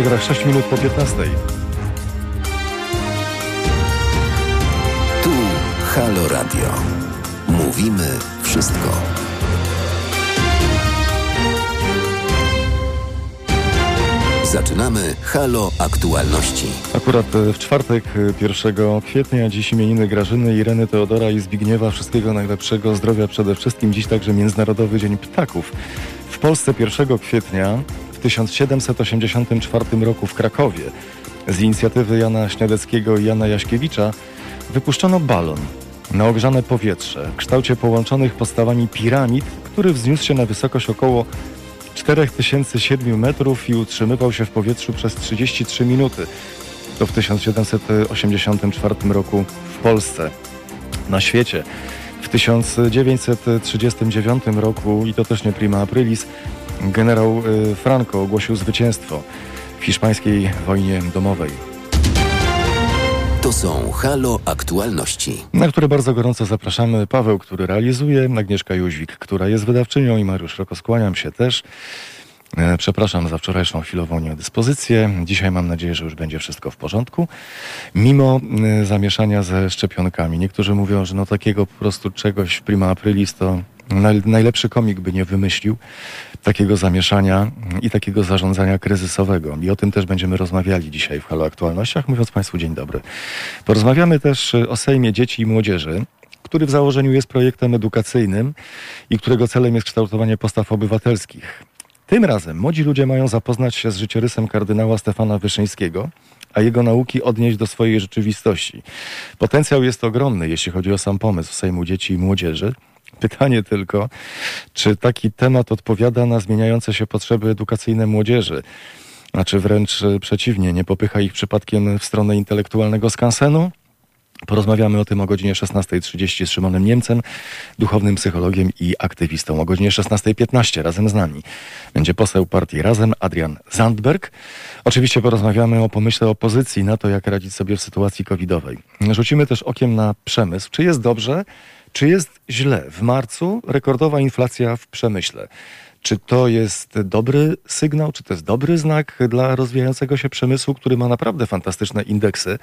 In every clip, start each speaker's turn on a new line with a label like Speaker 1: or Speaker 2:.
Speaker 1: Zegarach 6 minut po 15.
Speaker 2: Tu Halo Radio. Mówimy wszystko. Zaczynamy Halo Aktualności.
Speaker 1: Akurat e, w czwartek 1 e, kwietnia, dziś imieniny Grażyny, Ireny, Teodora i Zbigniewa. Wszystkiego najlepszego, zdrowia przede wszystkim. Dziś także Międzynarodowy Dzień Ptaków. W Polsce 1 kwietnia 1784 roku w Krakowie z inicjatywy Jana Śniadeckiego i Jana Jaśkiewicza wypuszczono balon na ogrzane powietrze w kształcie połączonych postawami piramid, który wzniósł się na wysokość około 4007 metrów i utrzymywał się w powietrzu przez 33 minuty. To w 1784 roku w Polsce. Na świecie w 1939 roku, i to też nie prima aprilis, generał y, Franco ogłosił zwycięstwo w hiszpańskiej wojnie domowej.
Speaker 2: To są Halo Aktualności.
Speaker 1: Na które bardzo gorąco zapraszamy Paweł, który realizuje, Agnieszka Jóźwik, która jest wydawczynią i Mariusz Roko, skłaniam się też. E, przepraszam za wczorajszą chwilową niedyspozycję. Dzisiaj mam nadzieję, że już będzie wszystko w porządku. Mimo e, zamieszania ze szczepionkami. Niektórzy mówią, że no takiego po prostu czegoś w prima aprilis to najlepszy komik by nie wymyślił takiego zamieszania i takiego zarządzania kryzysowego. I o tym też będziemy rozmawiali dzisiaj w Halo Aktualnościach. Mówiąc Państwu dzień dobry. Porozmawiamy też o Sejmie Dzieci i Młodzieży który w założeniu jest projektem edukacyjnym i którego celem jest kształtowanie postaw obywatelskich. Tym razem młodzi ludzie mają zapoznać się z życiorysem kardynała Stefana Wyszyńskiego, a jego nauki odnieść do swojej rzeczywistości. Potencjał jest ogromny, jeśli chodzi o sam pomysł Sejmu Dzieci i Młodzieży. Pytanie tylko, czy taki temat odpowiada na zmieniające się potrzeby edukacyjne młodzieży? Czy wręcz przeciwnie, nie popycha ich przypadkiem w stronę intelektualnego skansenu? Porozmawiamy o tym o godzinie 16.30 z Szymonem Niemcem, duchownym psychologiem i aktywistą. O godzinie 16.15 razem z nami będzie poseł partii Razem, Adrian Zandberg. Oczywiście porozmawiamy o pomyśle opozycji na to, jak radzić sobie w sytuacji covidowej. Rzucimy też okiem na przemysł. Czy jest dobrze, czy jest źle? W marcu rekordowa inflacja w przemyśle. Czy to jest dobry sygnał, czy to jest dobry znak dla rozwijającego się przemysłu, który ma naprawdę fantastyczne indeksy?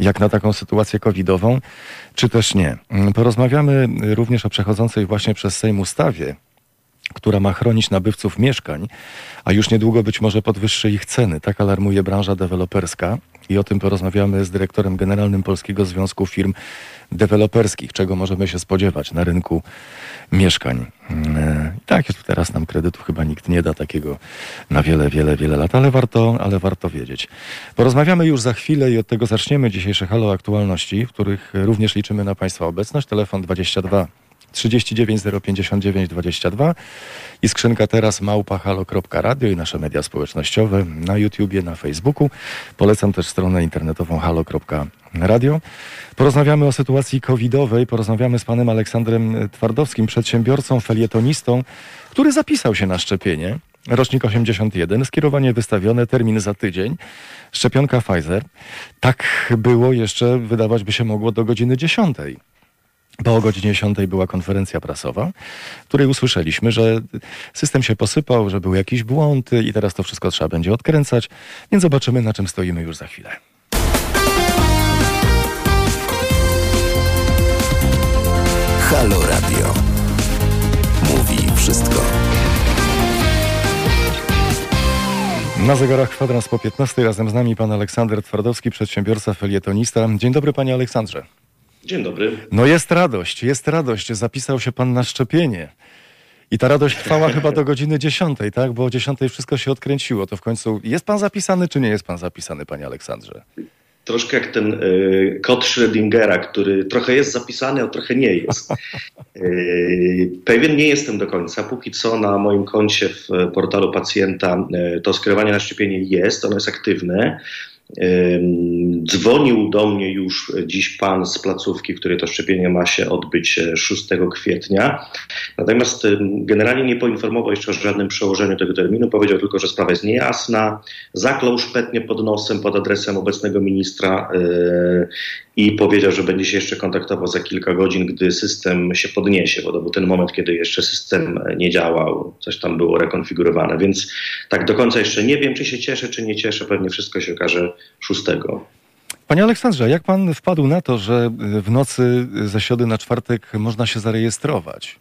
Speaker 1: jak na taką sytuację covidową, czy też nie. Porozmawiamy również o przechodzącej właśnie przez Sejm ustawie, która ma chronić nabywców mieszkań, a już niedługo być może podwyższy ich ceny. Tak alarmuje branża deweloperska i o tym porozmawiamy z dyrektorem generalnym Polskiego Związku Firm Deweloperskich, czego możemy się spodziewać na rynku mieszkań. I tak, teraz nam kredytu chyba nikt nie da takiego na wiele, wiele, wiele lat, ale warto, ale warto wiedzieć. Porozmawiamy już za chwilę i od tego zaczniemy dzisiejsze Halo Aktualności, w których również liczymy na Państwa obecność. Telefon 22 39 059 22 i skrzynka teraz małpahalo.radio i nasze media społecznościowe na YouTubie, na Facebooku. Polecam też stronę internetową halo.radio. Porozmawiamy o sytuacji covidowej, porozmawiamy z panem Aleksandrem Twardowskim, przedsiębiorcą, felietonistą, który zapisał się na szczepienie. Rocznik 81, skierowanie wystawione, termin za tydzień, szczepionka Pfizer. Tak było jeszcze, wydawać by się mogło, do godziny 10. Bo o godzinie 10 była konferencja prasowa, w której usłyszeliśmy, że system się posypał, że był jakiś błąd i teraz to wszystko trzeba będzie odkręcać, więc zobaczymy na czym stoimy już za chwilę.
Speaker 2: Halo Radio. Mówi wszystko.
Speaker 1: Na zegarach kwadrans po 15 razem z nami pan Aleksander Twardowski, przedsiębiorca, felietonista. Dzień dobry panie Aleksandrze.
Speaker 3: Dzień dobry.
Speaker 1: No jest radość, jest radość. Zapisał się pan na szczepienie. I ta radość trwała chyba do godziny 10, tak? Bo o 10 wszystko się odkręciło. To w końcu jest pan zapisany, czy nie jest pan zapisany, panie Aleksandrze?
Speaker 3: Troszkę jak ten y, kod Schrödingera, który trochę jest zapisany, a trochę nie jest. Y, pewien nie jestem do końca. Póki co na moim koncie w portalu pacjenta y, to skierowanie na szczepienie jest, ono jest aktywne Dzwonił do mnie już dziś pan z placówki, w której to szczepienie ma się odbyć 6 kwietnia. Natomiast generalnie nie poinformował jeszcze o żadnym przełożeniu tego terminu. Powiedział tylko, że sprawa jest niejasna. Zaklął szpetnie pod nosem, pod adresem obecnego ministra e, i powiedział, że będzie się jeszcze kontaktował za kilka godzin, gdy system się podniesie, bo to był ten moment, kiedy jeszcze system nie działał, coś tam było rekonfigurowane. Więc tak do końca jeszcze nie wiem, czy się cieszę, czy nie cieszę. Pewnie wszystko się okaże szóstego.
Speaker 1: Panie Aleksandrze, jak pan wpadł na to, że w nocy ze środy na czwartek można się zarejestrować?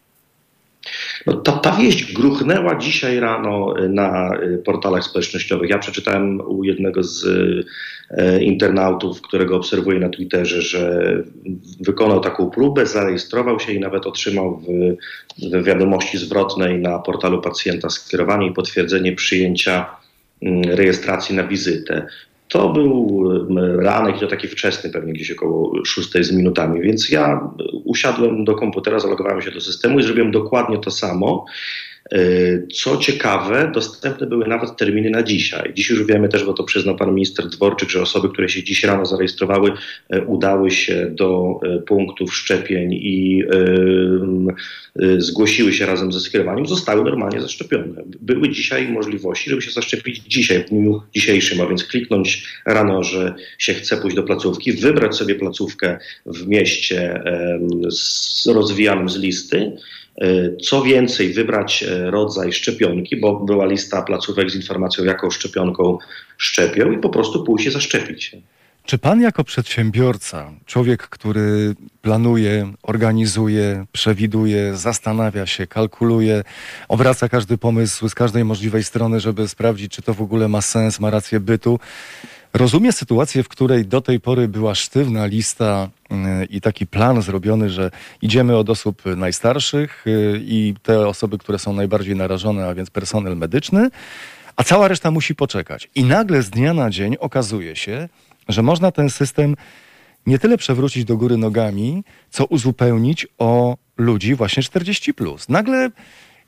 Speaker 3: No, ta, ta wieść gruchnęła dzisiaj rano na portalach społecznościowych. Ja przeczytałem u jednego z e, internautów, którego obserwuję na Twitterze, że wykonał taką próbę, zarejestrował się i nawet otrzymał w, w wiadomości zwrotnej na portalu pacjenta skierowanie i potwierdzenie przyjęcia mm, rejestracji na wizytę. To był ranek to taki wczesny, pewnie gdzieś około 6 z minutami, więc ja usiadłem do komputera, zalogowałem się do systemu i zrobiłem dokładnie to samo. E, co ciekawe, dostępne były nawet terminy na dzisiaj. Dziś już wiemy też, bo to przyznał pan minister Dworczyk, że osoby, które się dziś rano zarejestrowały, e, udały się do e, punktów szczepień i zgłosiły się razem ze skierowaniem, zostały normalnie zaszczepione. Były dzisiaj możliwości, żeby się zaszczepić dzisiaj, w dniu dzisiejszym, a więc kliknąć rano, że się chce pójść do placówki, wybrać sobie placówkę w mieście rozwijanym z listy, co więcej, wybrać e, rodzaj szczepionki, bo była lista placówek z informacją, jaką szczepionką szczepią i po prostu pójść się zaszczepić.
Speaker 1: Czy pan jako przedsiębiorca, człowiek, który planuje, organizuje, przewiduje, zastanawia się, kalkuluje, obraca każdy pomysł z każdej możliwej strony, żeby sprawdzić, czy to w ogóle ma sens, ma rację bytu, Rozumie sytuację, w której do tej pory była sztywna lista y, i taki plan zrobiony, że idziemy od osób najstarszych y, i te osoby, które są najbardziej narażone, a więc personel medyczny, a cała reszta musi poczekać. I nagle z dnia na dzień okazuje się, że można ten system nie tyle przewrócić do góry nogami, co uzupełnić o ludzi właśnie 40. Plus. Nagle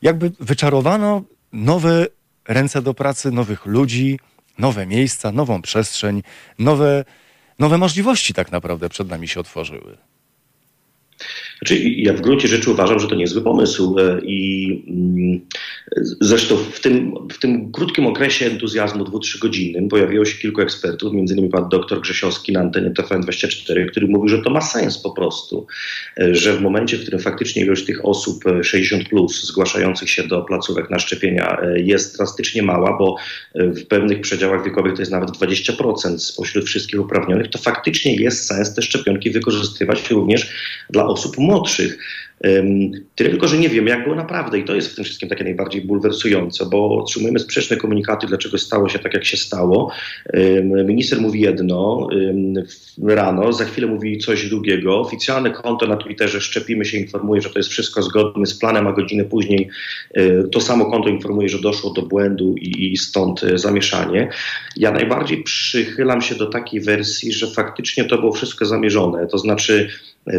Speaker 1: jakby wyczarowano nowe ręce do pracy, nowych ludzi, nowe miejsca, nową przestrzeń, nowe, nowe możliwości tak naprawdę przed nami się otworzyły.
Speaker 3: Znaczy, ja w gruncie rzeczy uważam, że to niezły pomysł e, i mm, zresztą w tym, w tym krótkim okresie entuzjazmu dwu-trzygodzinnym pojawiło się kilku ekspertów, innymi pan dr Grzesiowski na antenie TVN24, który mówił, że to ma sens po prostu, e, że w momencie, w którym faktycznie ilość tych osób 60 e, plus zgłaszających się do placówek na szczepienia jest drastycznie mała, bo w pewnych przedziałach wiekowych to jest nawet 20% spośród wszystkich uprawnionych, to faktycznie jest sens te szczepionki wykorzystywać również dla osób młodszych. Tyle tylko, że nie wiem, jak było naprawdę i to jest w tym wszystkim takie najbardziej bulwersujące, bo otrzymujemy sprzeczne komunikaty, dlaczego stało się tak, jak się stało. Minister mówi jedno rano, za chwilę mówi coś drugiego. Oficjalne konto na Twitterze Szczepimy się informuje, że to jest wszystko zgodne z planem, a godzinę później e, to samo konto informuje, że doszło do błędu i stąd e, zamieszanie. Ja najbardziej przychylam się do takiej wersji, że faktycznie to było wszystko zamierzone, to znaczy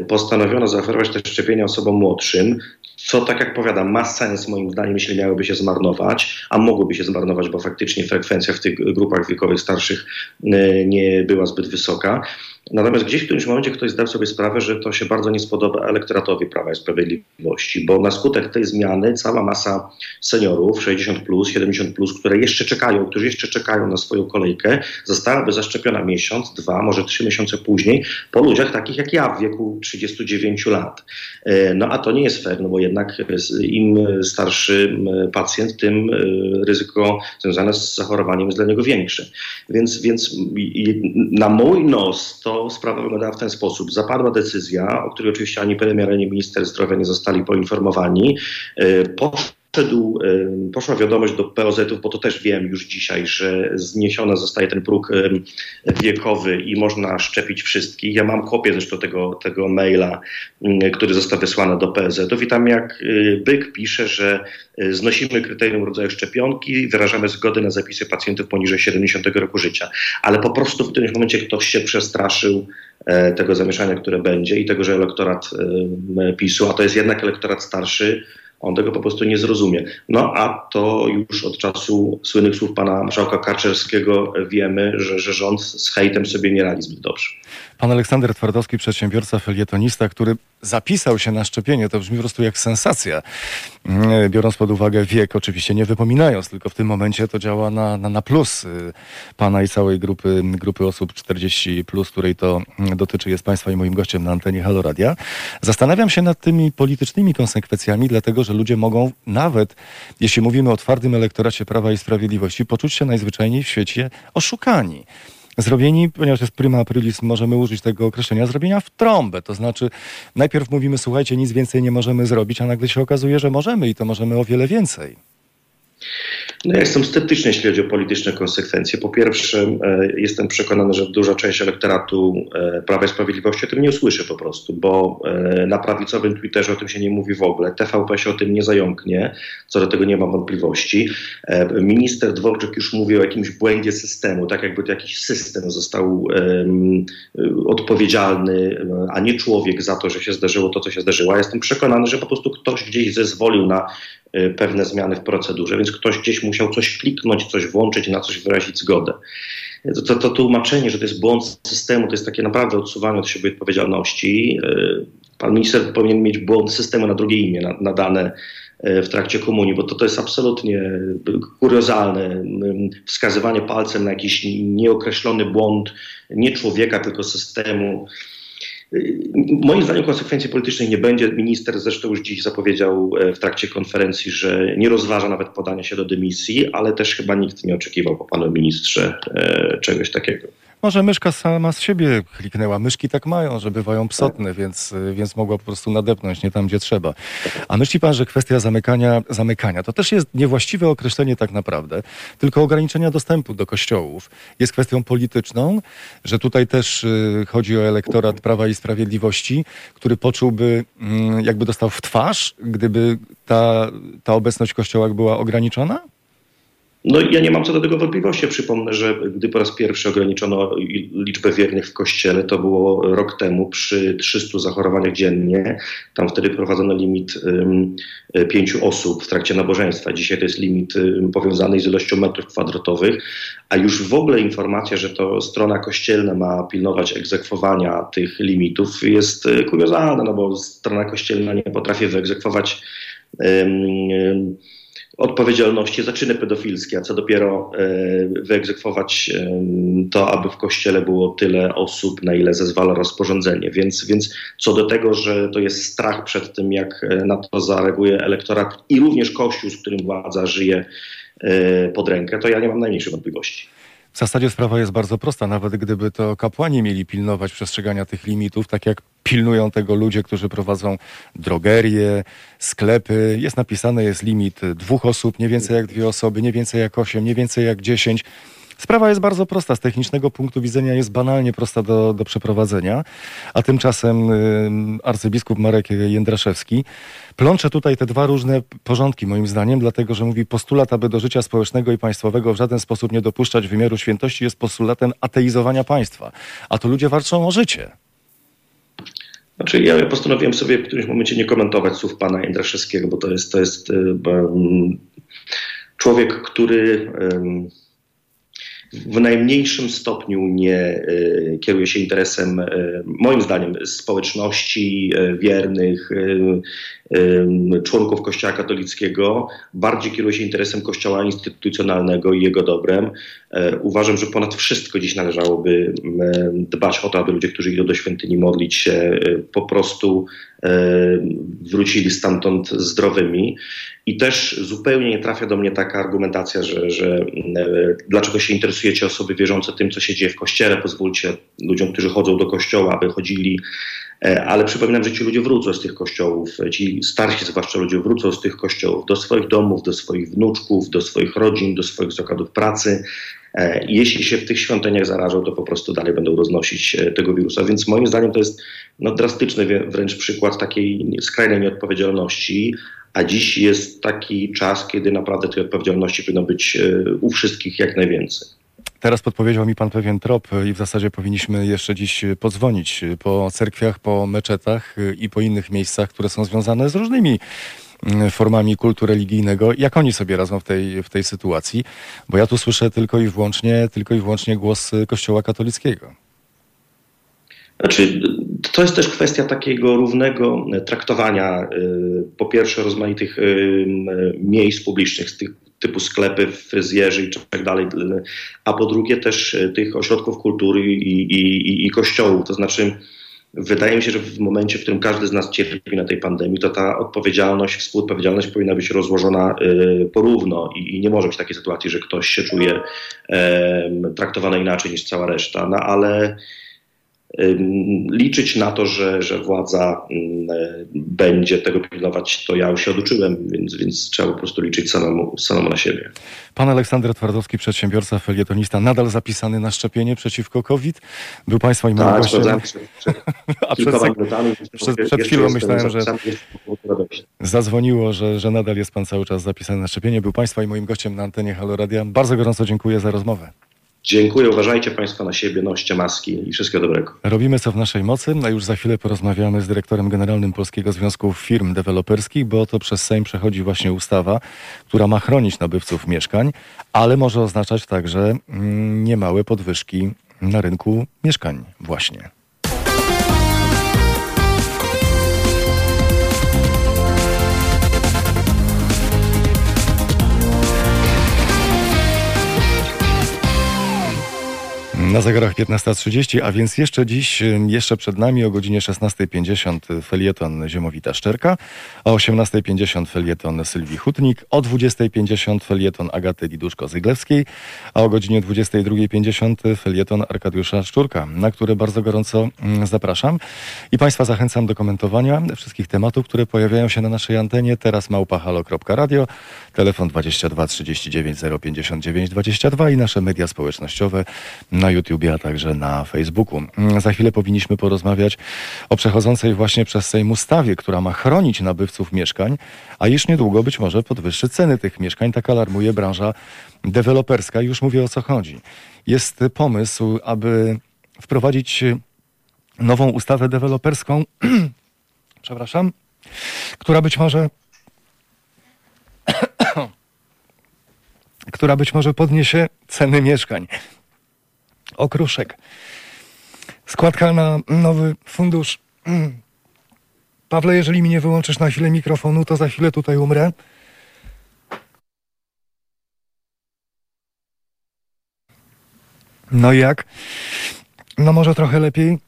Speaker 3: postanowiono zaoferować te szczepienia osobom młodszym, co tak jak powiadam, ma sens moim zdaniem, jeśli miałyby się zmarnować, a mogłyby się zmarnować, bo faktycznie frekwencja w tych grupach wiekowych starszych e, nie była zbyt wysoka. Natomiast gdzieś w którymś momencie ktoś zdał sobie sprawę, że to się bardzo nie spodoba elektoratowi Prawa i Sprawiedliwości, bo na skutek tej zmiany cała masa seniorów 60, plus, 70, plus, które jeszcze czekają, którzy jeszcze czekają na swoją kolejkę, zostałaby zaszczepiona miesiąc, dwa, może trzy miesiące później po ludziach takich jak ja w wieku 39 lat. E, no a to nie jest fair, no bo jednak im starszy pacjent, tym e, ryzyko związane z zachorowaniem jest dla niego większe. Więc, więc na mój nos to to sprawa wyglądała w ten sposób. Zapadła decyzja, o której oczywiście ani premier, ani minister zdrowia nie zostali poinformowani. E, poszedł, poszła wiadomość do POZ-ów, bo to też wiem już dzisiaj, że zniesiony zostaje ten próg wiekowy i można szczepić wszystkich. Ja mam kopię zresztą tego, tego maila, który został wysłany do POZ-ów i tam jak Byk pisze, że znosimy kryterium rodzaju szczepionki, wyrażamy zgodę na zapisy pacjentów poniżej 70 roku życia. Ale po prostu w którymś momencie ktoś się przestraszył e, tego zamieszania, które będzie i tego, że elektorat PiSu, a to jest jednak elektorat starszy, On tego po prostu nie zrozumie. No a to już od czasu słynnych słów pana marszałka Karczerskiego wiemy, że, że rząd z hejtem sobie nie radzi zbyt dobrze.
Speaker 1: Pan Aleksander Twardowski, przedsiębiorca, felietonista, który zapisał się na szczepienie, to brzmi po prostu jak sensacja. Mm, biorąc pod uwagę wiek, oczywiście nie wypominając, tylko w tym momencie to działa na, na, na plus y, pana i całej grupy, grupy osób 40, plus, której to mm, dotyczy, jest państwa i moim gościem na antenie Haloradia. Zastanawiam się nad tymi politycznymi konsekwencjami, dlatego że ludzie mogą nawet, jeśli mówimy o twardym elektoracie Prawa i Sprawiedliwości, poczuć się najzwyczajniej w świecie oszukani zrobieni, ponieważ jest prima aprilis, możemy użyć tego określenia, zrobienia w trąbę. To znaczy, najpierw mówimy, słuchajcie, nic więcej nie możemy zrobić, a nagle się okazuje, że możemy i to możemy o wiele więcej.
Speaker 3: No ja jestem sceptyczny, jeśli chodzi o polityczne konsekwencje. Po pierwsze, e, jestem przekonany, że duża część elektoratu e, Prawa i Sprawiedliwości o tym nie usłyszy po prostu, bo e, na prawicowym Twitterze o tym się nie mówi w ogóle. TVP się o tym nie zająknie, co do tego nie mam wątpliwości. Minister Dworczyk już mówi o jakimś błędzie systemu, tak jakby to jakiś system został odpowiedzialny, a nie człowiek za to, że się zdarzyło to, co się zdarzyło. Ja jestem przekonany, że po prostu ktoś gdzieś zezwolił na pewne zmiany w procedurze, więc ktoś gdzieś musiał coś kliknąć, coś włączyć, na coś wyrazić zgodę. To, to, to tłumaczenie, że to jest błąd systemu, to jest takie naprawdę odsuwanie od siebie odpowiedzialności. E, pan minister powinien mieć błąd systemu na drugie imię nadane e, w trakcie komunii, bo to, to jest absolutnie kuriozalne. Wskazywanie palcem na jakiś nieokreślony błąd nie człowieka, tylko systemu. Moim zdaniem konsekwencji politycznej nie będzie. Minister zresztą już dziś zapowiedział e, w trakcie konferencji, że nie rozważa nawet podania się do dymisji, ale też chyba nikt nie oczekiwał po panu ministrze e, czegoś takiego.
Speaker 1: Może myszka sama z siebie kliknęła. Myszki tak mają, że bywają psotne, więc, więc mogła po prostu nadepnąć nie tam, gdzie trzeba. A myśli pan, że kwestia zamykania, zamykania to też jest niewłaściwe określenie tak naprawdę, tylko ograniczenia dostępu do kościołów jest kwestią polityczną, że tutaj też y, chodzi o elektorat Prawa i Sprawiedliwości, który poczułby, mm, jakby dostał w twarz, gdyby ta, ta obecność w kościołach była ograniczona?
Speaker 3: No ja nie mam co do tego wątpliwości. Przypomnę, że gdy po raz pierwszy ograniczono liczbę wiernych w kościele, to było rok temu przy 300 zachorowaniach dziennie. Tam wtedy prowadzono limit pięciu osób w trakcie nabożeństwa. Dzisiaj to jest limit powiązany z ilością metrów kwadratowych, a już w ogóle informacja, że to strona kościelna ma pilnować egzekwowania tych limitów jest y, kuriozalna, no bo strona kościelna nie potrafi wyegzekwować um, odpowiedzialności za czyny pedofilskie, a co dopiero e, wyegzekwować e, to, aby w kościele było tyle osób, na ile zezwala rozporządzenie. Więc, więc co do tego, że to jest strach przed tym, jak e, na to zareaguje elektorat i również kościół, z którym władza żyje pod rękę, to ja nie mam najmniejszych wątpliwości.
Speaker 1: W zasadzie sprawa jest bardzo prosta. Nawet gdyby to kapłani mieli pilnować przestrzegania tych limitów, tak jak pilnują tego ludzie, którzy prowadzą drogerie, sklepy. Jest napisane, jest limit dwóch osób, nie więcej jak dwie osoby, nie więcej jak osiem, nie więcej jak dziesięć. Sprawa jest bardzo prosta. Z technicznego punktu widzenia jest banalnie prosta do, do przeprowadzenia, a tymczasem y, arcybiskup Marek Jędraszewski plącze tutaj te dwa różne porządki, moim zdaniem, dlatego że mówi postulat, aby do życia społecznego i państwowego w żaden sposób nie dopuszczać wymiaru świętości, jest postulatem ateizowania państwa. A to ludzie walczą o życie.
Speaker 3: Znaczy, ja postanowiłem sobie w którymś momencie nie komentować słów pana Jędraszewskiego, bo to jest, to jest um, człowiek, który. W najmniejszym stopniu nie e, kieruje się interesem, e, moim zdaniem, społeczności e, wiernych, członków Kościoła katolickiego, bardziej kieruje się interesem Kościoła instytucjonalnego i jego dobrem. Uważam, że ponad wszystko dziś należałoby dbać o to, aby ludzie, którzy idą do świątyni modlić się, po prostu wrócili stamtąd zdrowymi. I też zupełnie nie trafia do mnie taka argumentacja, że, że dlaczego się interesujecie osoby wierzące tym, co się dzieje w kościele, pozwólcie ludziom, którzy chodzą do kościoła, aby chodzili E, ale przypominam, że ci ludzie wrócą z tych kościołów, ci starsi zwłaszcza ludzie wrócą z tych kościołów do swoich domów, do swoich wnuczków, do swoich rodzin, do swoich zakładów pracy. E, jeśli się w tych świątyniach zarażą, to po prostu dalej będą roznosić e, tego wirusa. Więc moim zdaniem to jest no, drastyczny wręcz przykład takiej skrajnej nieodpowiedzialności. A dziś jest taki czas, kiedy naprawdę tej odpowiedzialności powinno być u wszystkich jak najwięcej.
Speaker 1: Teraz podpowiedział mi pan pewien trop i w zasadzie powinniśmy jeszcze dziś podzwonić po cerkwiach, po meczetach i po innych miejscach, które są związane z różnymi formami kultu religijnego. Jak oni sobie radzą w tej, w tej sytuacji? Bo ja tu słyszę tylko i wyłącznie, tylko i wyłącznie głos Kościoła katolickiego.
Speaker 3: Znaczy, to jest też kwestia takiego równego traktowania, po pierwsze, rozmaitych miejsc publicznych, typu sklepy, fryzjerzy i tak dalej, a po drugie też tych ośrodków kultury i, i, i kościołów. To znaczy, wydaje mi się, że w momencie, w którym każdy z nas cierpi na tej pandemii, to ta odpowiedzialność, współodpowiedzialność powinna być rozłożona porówno i, i nie może być takiej sytuacji, że ktoś się czuje traktowany inaczej niż cała reszta, no ale liczyć na to, że, że władza będzie tego pilnować, to ja już się oduczyłem, więc, więc trzeba po prostu liczyć samemu, samemu na siebie.
Speaker 1: Pan Aleksander Twardowski, przedsiębiorca, felietonista, nadal zapisany na szczepienie przeciwko COVID. Był Państwa i moim
Speaker 3: tak,
Speaker 1: gościem. A przed, przed, przed chwilą myślałem, że zadzwoniło, że, że nadal jest Pan cały czas zapisany na szczepienie. Był Państwa i moim gościem na antenie Halo Radia. Bardzo gorąco dziękuję za rozmowę.
Speaker 3: Dziękuję, uważajcie Państwo na siebie, noście maski i wszystkiego dobrego.
Speaker 1: Robimy co w naszej mocy, a już za chwilę porozmawiamy z dyrektorem generalnym Polskiego Związku Firm Deweloperskich, bo to przez Sejm przechodzi właśnie ustawa, która ma chronić nabywców mieszkań, ale może oznaczać także mm, niemałe podwyżki na rynku mieszkań właśnie. Na zegarach 15.30, a więc jeszcze dziś, jeszcze przed nami o godzinie 16.50 felieton Ziemowita Szczerka, o 18.50 felieton Sylwii Hutnik, o 20.50 felieton Agaty Diduszko-Zyglewskiej, a o godzinie 22.50 felieton Arkadiusza Szczurka, na który bardzo gorąco zapraszam. I Państwa zachęcam do komentowania wszystkich tematów, które pojawiają się na naszej antenie. Teraz małpahalo.radio, telefon 22 39 059 22 i nasze media społecznościowe na YouTubie, a także na Facebooku. Mm, za chwilę powinniśmy porozmawiać o przechodzącej właśnie przez Sejm ustawie, która ma chronić nabywców mieszkań, a już niedługo być może podwyższy ceny tych mieszkań. Tak alarmuje branża deweloperska. Już mówię o co chodzi. Jest pomysł, aby wprowadzić nową ustawę deweloperską, przepraszam, która być może która być może podniesie ceny mieszkań okruszek. Składka na nowy fundusz. Pawle, jeżeli mi nie wyłączysz na chwilę mikrofonu, to za chwilę tutaj umrę. No i jak? No może trochę lepiej.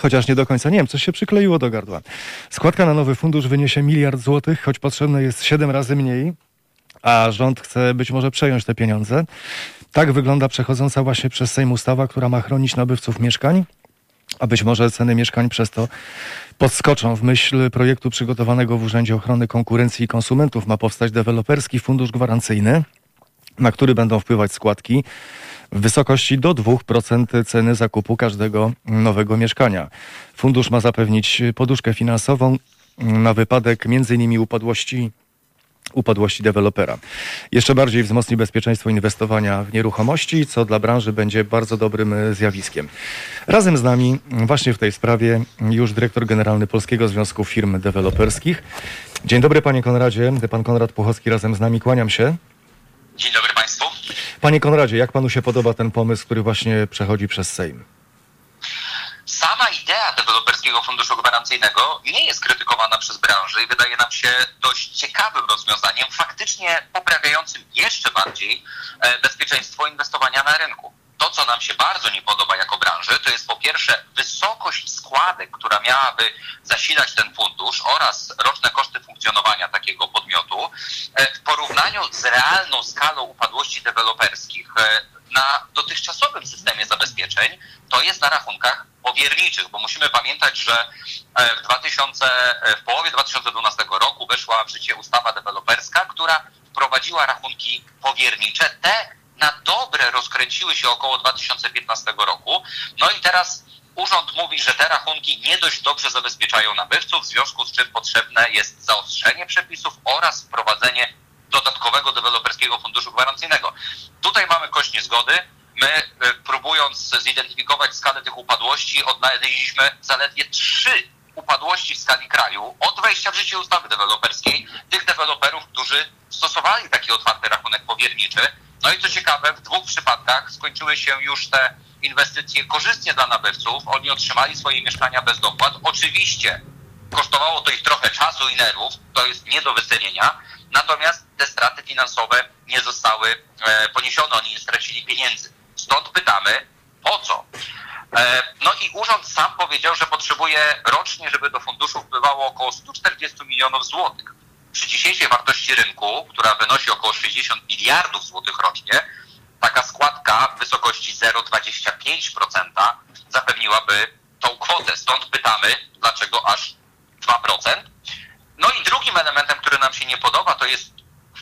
Speaker 1: Chociaż nie do końca. Nie wiem, coś się przykleiło do gardła. Składka na nowy fundusz wyniesie miliard złotych, choć potrzebne jest 7 razy mniej, a rząd chce być może przejąć te pieniądze. Tak wygląda przechodząca właśnie przez Sejm ustawa, która ma chronić nabywców mieszkań, a być może ceny mieszkań przez to podskoczą. W myśl projektu przygotowanego w Urzędzie Ochrony Konkurencji i Konsumentów ma powstać deweloperski fundusz gwarancyjny, na który będą wpływać składki w wysokości do 2% ceny zakupu każdego nowego mieszkania. Fundusz ma zapewnić poduszkę finansową na wypadek m.in. upadłości upadłości dewelopera. Jeszcze bardziej wzmocni bezpieczeństwo inwestowania w nieruchomości, co dla branży będzie bardzo dobrym e, zjawiskiem. Razem z nami właśnie w tej sprawie już dyrektor generalny Polskiego Związku Firm Deweloperskich. Dzień dobry panie Konradzie, pan Konrad Puchowski razem z nami, kłaniam się.
Speaker 4: Dzień dobry państwu.
Speaker 1: Panie Konradzie, jak panu się podoba ten pomysł, który właśnie przechodzi przez Sejm?
Speaker 4: Sama idea deweloperskiego funduszu gwarancyjnego nie jest krytykowana przez branżę i wydaje nam się dość ciekawym rozwiązaniem, faktycznie poprawiającym jeszcze bardziej e, bezpieczeństwo inwestowania na rynku. To, co nam się bardzo nie podoba jako branży, to jest po pierwsze wysokość składek, która miałaby zasilać ten fundusz oraz roczne koszty funkcjonowania takiego podmiotu e, w porównaniu z realną skalą upadłości deweloperskich e, na dotychczasowym systemie zabezpieczeń, to jest na rachunkach powierniczych, bo musimy pamiętać, że e, w, 2000, e, w połowie 2012 roku weszła w życie ustawa deweloperska, która wprowadziła rachunki powiernicze. Te na dobre rozkręciły się około 2015 roku. No i teraz urząd mówi, że te rachunki nie dość dobrze zabezpieczają nabywców, w związku z czym potrzebne jest zaostrzenie przepisów oraz wprowadzenie dodatkowego deweloperskiego funduszu gwarancyjnego. Tutaj mamy kość niezgody. My, e, próbując zidentyfikować skalę tych upadłości, odnaleźliśmy zaledwie trzy upadłości w skali kraju od wejścia w życie ustawy deweloperskiej tych deweloperów, którzy stosowali taki otwarty rachunek powierniczy. No i co ciekawe, w dwóch przypadkach skończyły się już te inwestycje korzystnie dla nabywców. Oni otrzymali swoje mieszkania bez dopłat. Oczywiście kosztowało to ich trochę czasu i nerwów, to jest nie do wycenienia, natomiast te straty finansowe nie zostały e, poniesione, oni nie stracili pieniędzy. Stąd pytamy, po co? E, no i urząd sam powiedział, że potrzebuje rocznie, żeby do funduszu wpływało około 140 milionów złotych. Przy dzisiejszej wartości rynku, która wynosi około 60 miliardów złotych rocznie, taka składka w wysokości 0,25% zapewniłaby tą kwotę. Stąd pytamy, dlaczego aż 2%. No i drugim elementem, który nam się nie podoba, to jest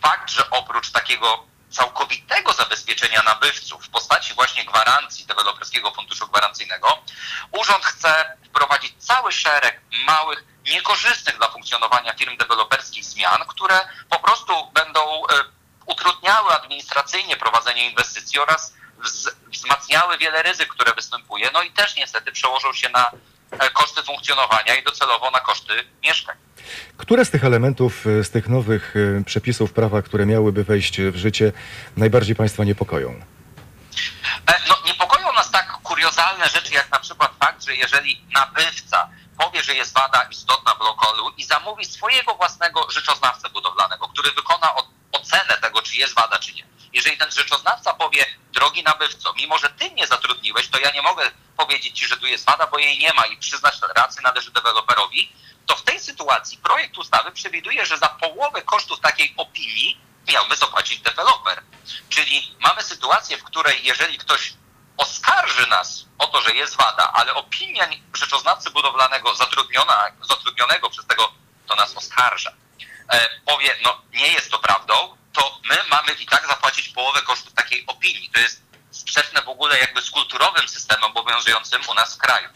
Speaker 4: fakt, że oprócz takiego całkowitego zabezpieczenia nabywców w postaci właśnie gwarancji Deweloperskiego Funduszu Gwarancyjnego, urząd chce wprowadzić cały szereg małych, niekorzystnych dla funkcjonowania firm deweloperskich zmian, które po prostu będą e, utrudniały administracyjnie prowadzenie inwestycji oraz wzmacniały wiele ryzyk, które występuje, no i też niestety przełożą się na koszty funkcjonowania i docelowo na koszty mieszkań.
Speaker 1: Które z tych elementów, e, z tych nowych e, przepisów prawa, które miałyby wejść w życie, najbardziej Państwa niepokoją?
Speaker 4: No, niepokoją nas tak kuriozalne rzeczy, jak na przykład fakt, że jeżeli nabywca powie, że jest wada istotna w lokalu i zamówi swojego własnego rzeczoznawcę budowlanego, który wykona ocenę tego, czy jest wada, czy nie. Jeżeli ten rzeczoznawca powie, drogi nabywco, mimo że ty mnie zatrudniłeś, to ja nie mogę powiedzieć ci, że tu jest wada, bo jej nie ma i przyznać rację należy deweloperowi, to w tej sytuacji projekt ustawy przewiduje, że za połowę kosztów takiej opinii miałby zapłacić deweloper. Czyli mamy sytuację, w której jeżeli ktoś oskarży nas o to, że jest wada, ale opinia rzeczoznawcy budowlanego zatrudniona, zatrudnionego przez tego, kto nas oskarża, e, powie, no nie jest to prawdą, to my mamy i tak zapłacić połowę kosztów takiej opinii. To jest sprzeczne w ogóle jakby z kulturowym systemem obowiązującym u nas w kraju.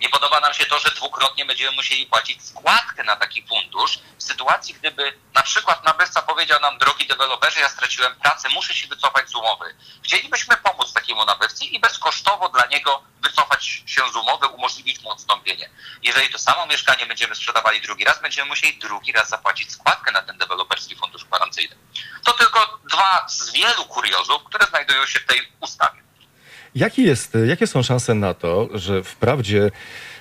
Speaker 4: Nie podoba nam się to, że dwukrotnie będziemy musieli płacić składkę na taki fundusz w sytuacji, gdyby na przykład nabywca powiedział nam, drogi deweloperze, ja straciłem pracę, muszę się wycofać z umowy. Chcielibyśmy pomóc takiemu nabywcy i bezkosztowo dla niego wycofać się z umowy, umożliwić mu odstąpienie. Jeżeli to samo mieszkanie będziemy sprzedawali drugi raz, będziemy musieli drugi raz zapłacić składkę na ten deweloperski fundusz gwarancyjny. To tylko dwa z wielu kuriozów, które znajdują się w tej ustawie.
Speaker 1: Jaki jest, jakie są szanse na to, że wprawdzie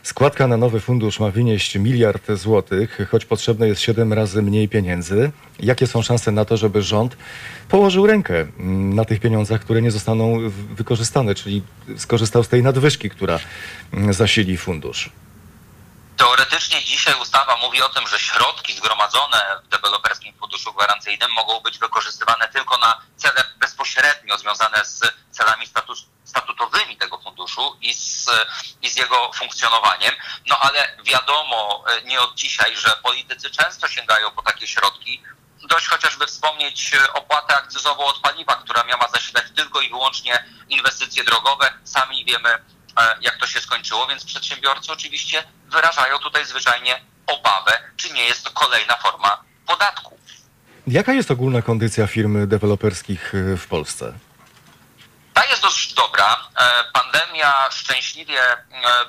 Speaker 1: składka na nowy fundusz ma wynieść miliard złotych, choć potrzebne jest 7 razy mniej pieniędzy? Jakie są szanse na to, żeby rząd położył rękę na tych pieniądzach, które nie zostaną wykorzystane, czyli skorzystał z tej nadwyżki, która zasili fundusz?
Speaker 4: Teoretycznie dzisiaj ustawa mówi o tym, że środki zgromadzone w deweloperskim funduszu gwarancyjnym mogą być wykorzystywane tylko na cele bezpośrednio związane z celami status, statutowymi tego funduszu i z, i z jego funkcjonowaniem. No ale wiadomo e, nie od dzisiaj, że politycy często sięgają po takie środki. Dość chociażby wspomnieć e, opłatę akcyzową od paliwa, która miała zasilać tylko i wyłącznie inwestycje drogowe. Sami wiemy, jak to się skończyło, więc przedsiębiorcy oczywiście wyrażają tutaj zwyczajnie obawę, czy nie jest to kolejna forma podatku.
Speaker 1: Jaka jest ogólna kondycja firm deweloperskich w Polsce?
Speaker 4: Ta jest dość dobra. E, pandemia szczęśliwie e,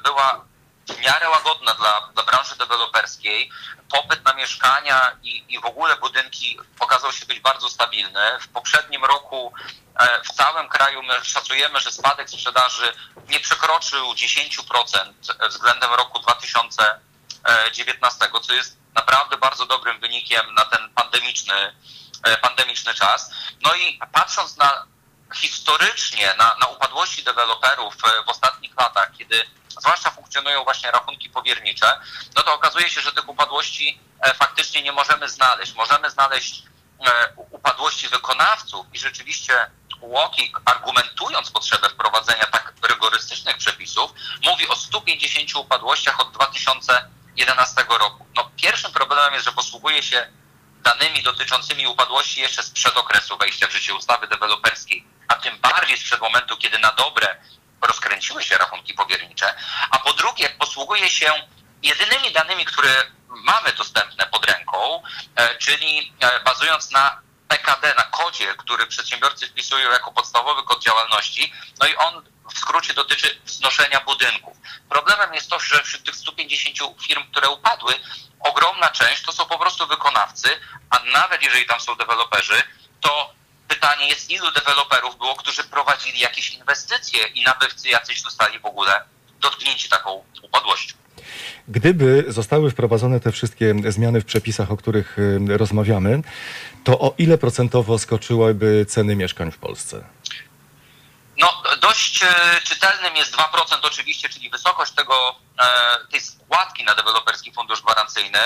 Speaker 4: była w miarę łagodna dla, dla branży deweloperskiej. Popyt na mieszkania i, i w ogóle budynki okazał się być bardzo stabilny. W poprzednim roku e, w całym kraju my szacujemy, że spadek sprzedaży nie przekroczył 10% względem roku 2019, co jest naprawdę bardzo dobrym wynikiem na ten pandemiczny, pandemiczny czas. No i patrząc na historycznie na, na upadłości deweloperów e, w ostatnich latach, kiedy zwłaszcza funkcjonują właśnie rachunki powiernicze, no to okazuje się, że tych upadłości e, faktycznie nie możemy znaleźć. Możemy znaleźć e, upadłości wykonawców i rzeczywiście Łokik, argumentując potrzebę wprowadzenia tak rygorystycznych przepisów, mówi o 150 upadłościach od 2011 roku. No, pierwszym problemem jest, że posługuje się danymi dotyczącymi upadłości jeszcze sprzed okresu wejścia w życie ustawy deweloperskiej a tym bardziej sprzed momentu, kiedy na dobre rozkręciły się rachunki powiernicze, a po drugie posługuje się jedynymi danymi, które mamy dostępne pod ręką, e, czyli e, bazując na PKD na kodzie, który przedsiębiorcy wpisują jako podstawowy kod działalności, no i on w skrócie dotyczy wznoszenia budynków. Problemem jest to, że wśród tych 150 firm, które upadły, ogromna część to są po prostu wykonawcy, a nawet jeżeli tam są deweloperzy, to pytanie jest, ilu deweloperów było, którzy prowadzili jakieś inwestycje i nabywcy jacyś zostali w ogóle dotknięci taką upadłością.
Speaker 1: Gdyby zostały wprowadzone te wszystkie zmiany w przepisach, o których y, rozmawiamy, to o ile procentowo skoczyłyby ceny mieszkań w Polsce?
Speaker 4: No, dość e, czytelnym jest 2% oczywiście, czyli wysokość tego, e, tej składki na deweloperski fundusz gwarancyjny.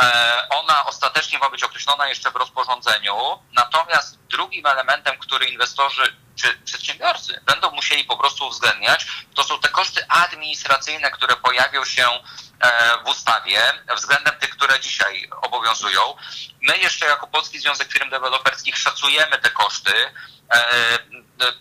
Speaker 4: E, ona ostatecznie ma być określona jeszcze w rozporządzeniu. Natomiast drugim elementem, który inwestorzy czy przedsiębiorcy będą musieli po prostu uwzględniać, to są te koszty administracyjne, które pojawią się w ustawie względem tych, które dzisiaj obowiązują. My jeszcze jako Polski Związek Firm Deweloperskich szacujemy te koszty.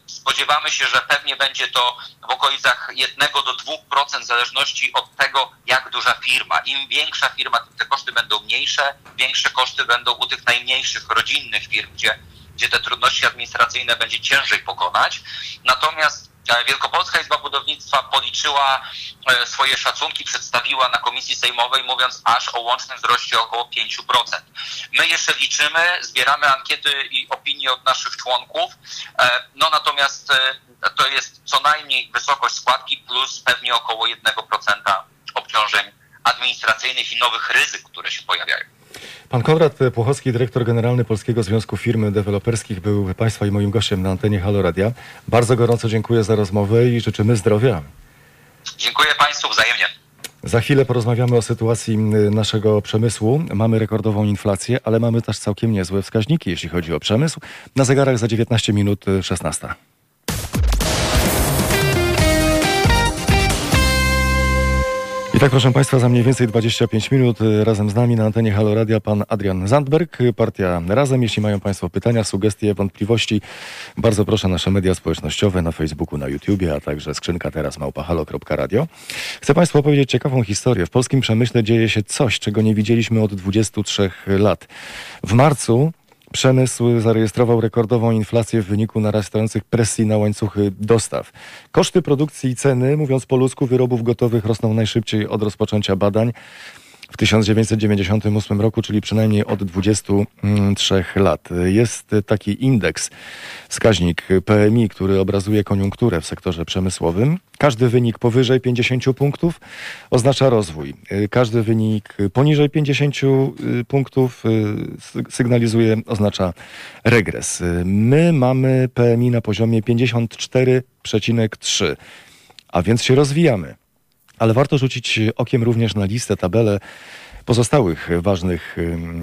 Speaker 4: Spodziewamy się, że pewnie będzie to w okolicach 1 do 2% w zależności od tego, jak duża firma. Im większa firma, tym te koszty będą mniejsze. Większe koszty będą u tych najmniejszych, rodzinnych firm, gdzie, gdzie te trudności administracyjne będzie ciężej pokonać. Natomiast E, Wielkopolska Izba Budownictwa policzyła e, swoje szacunki, przedstawiła na komisji sejmowej, mówiąc aż o łącznym wzroście około 5%. My jeszcze liczymy, zbieramy ankiety i opinie od naszych członków, e, no natomiast to jest co najmniej wysokość składki plus pewnie około 1% obciążeń administracyjnych i nowych ryzyk, które się pojawiają.
Speaker 1: Pan Konrad Płochowski, dyrektor generalny Polskiego Związku Firm Deweloperskich, był Państwa i moim gościem na antenie Halo Radia. Bardzo gorąco dziękuję za rozmowę i życzymy zdrowia.
Speaker 4: Dziękuję Państwu wzajemnie.
Speaker 1: Za chwilę porozmawiamy o sytuacji naszego przemysłu. Mamy rekordową inflację, ale mamy też całkiem niezłe wskaźniki, jeśli chodzi o przemysł. Na zegarach za 19 minut 16. tak, proszę Państwa, za mniej więcej 25 minut y, razem z nami na antenie Halo Radia pan Adrian Zandberg, partia Razem. Jeśli mają Państwo pytania, sugestie, wątpliwości, bardzo proszę nasze media społecznościowe na Facebooku, na YouTubie, a także skrzynka teraz małpahalo.radio. Chcę Państwu opowiedzieć ciekawą historię. W polskim przemyśle dzieje się coś, czego nie widzieliśmy od 23 lat. W marcu Przemysł zarejestrował rekordową inflację w wyniku narastających presji na łańcuchy dostaw. Koszty produkcji i ceny, mówiąc po ludzku, wyrobów gotowych rosną najszybciej od rozpoczęcia badań w 1998 roku, czyli przynajmniej od 23 lat. Jest taki indeks, wskaźnik PMI, który obrazuje koniunkturę w sektorze przemysłowym. Każdy wynik powyżej 50 punktów oznacza rozwój. Każdy wynik poniżej 50 punktów sygnalizuje, oznacza regres. My mamy PMI na poziomie 54,3, a więc się rozwijamy ale warto rzucić okiem również na listę, tabelę pozostałych ważnych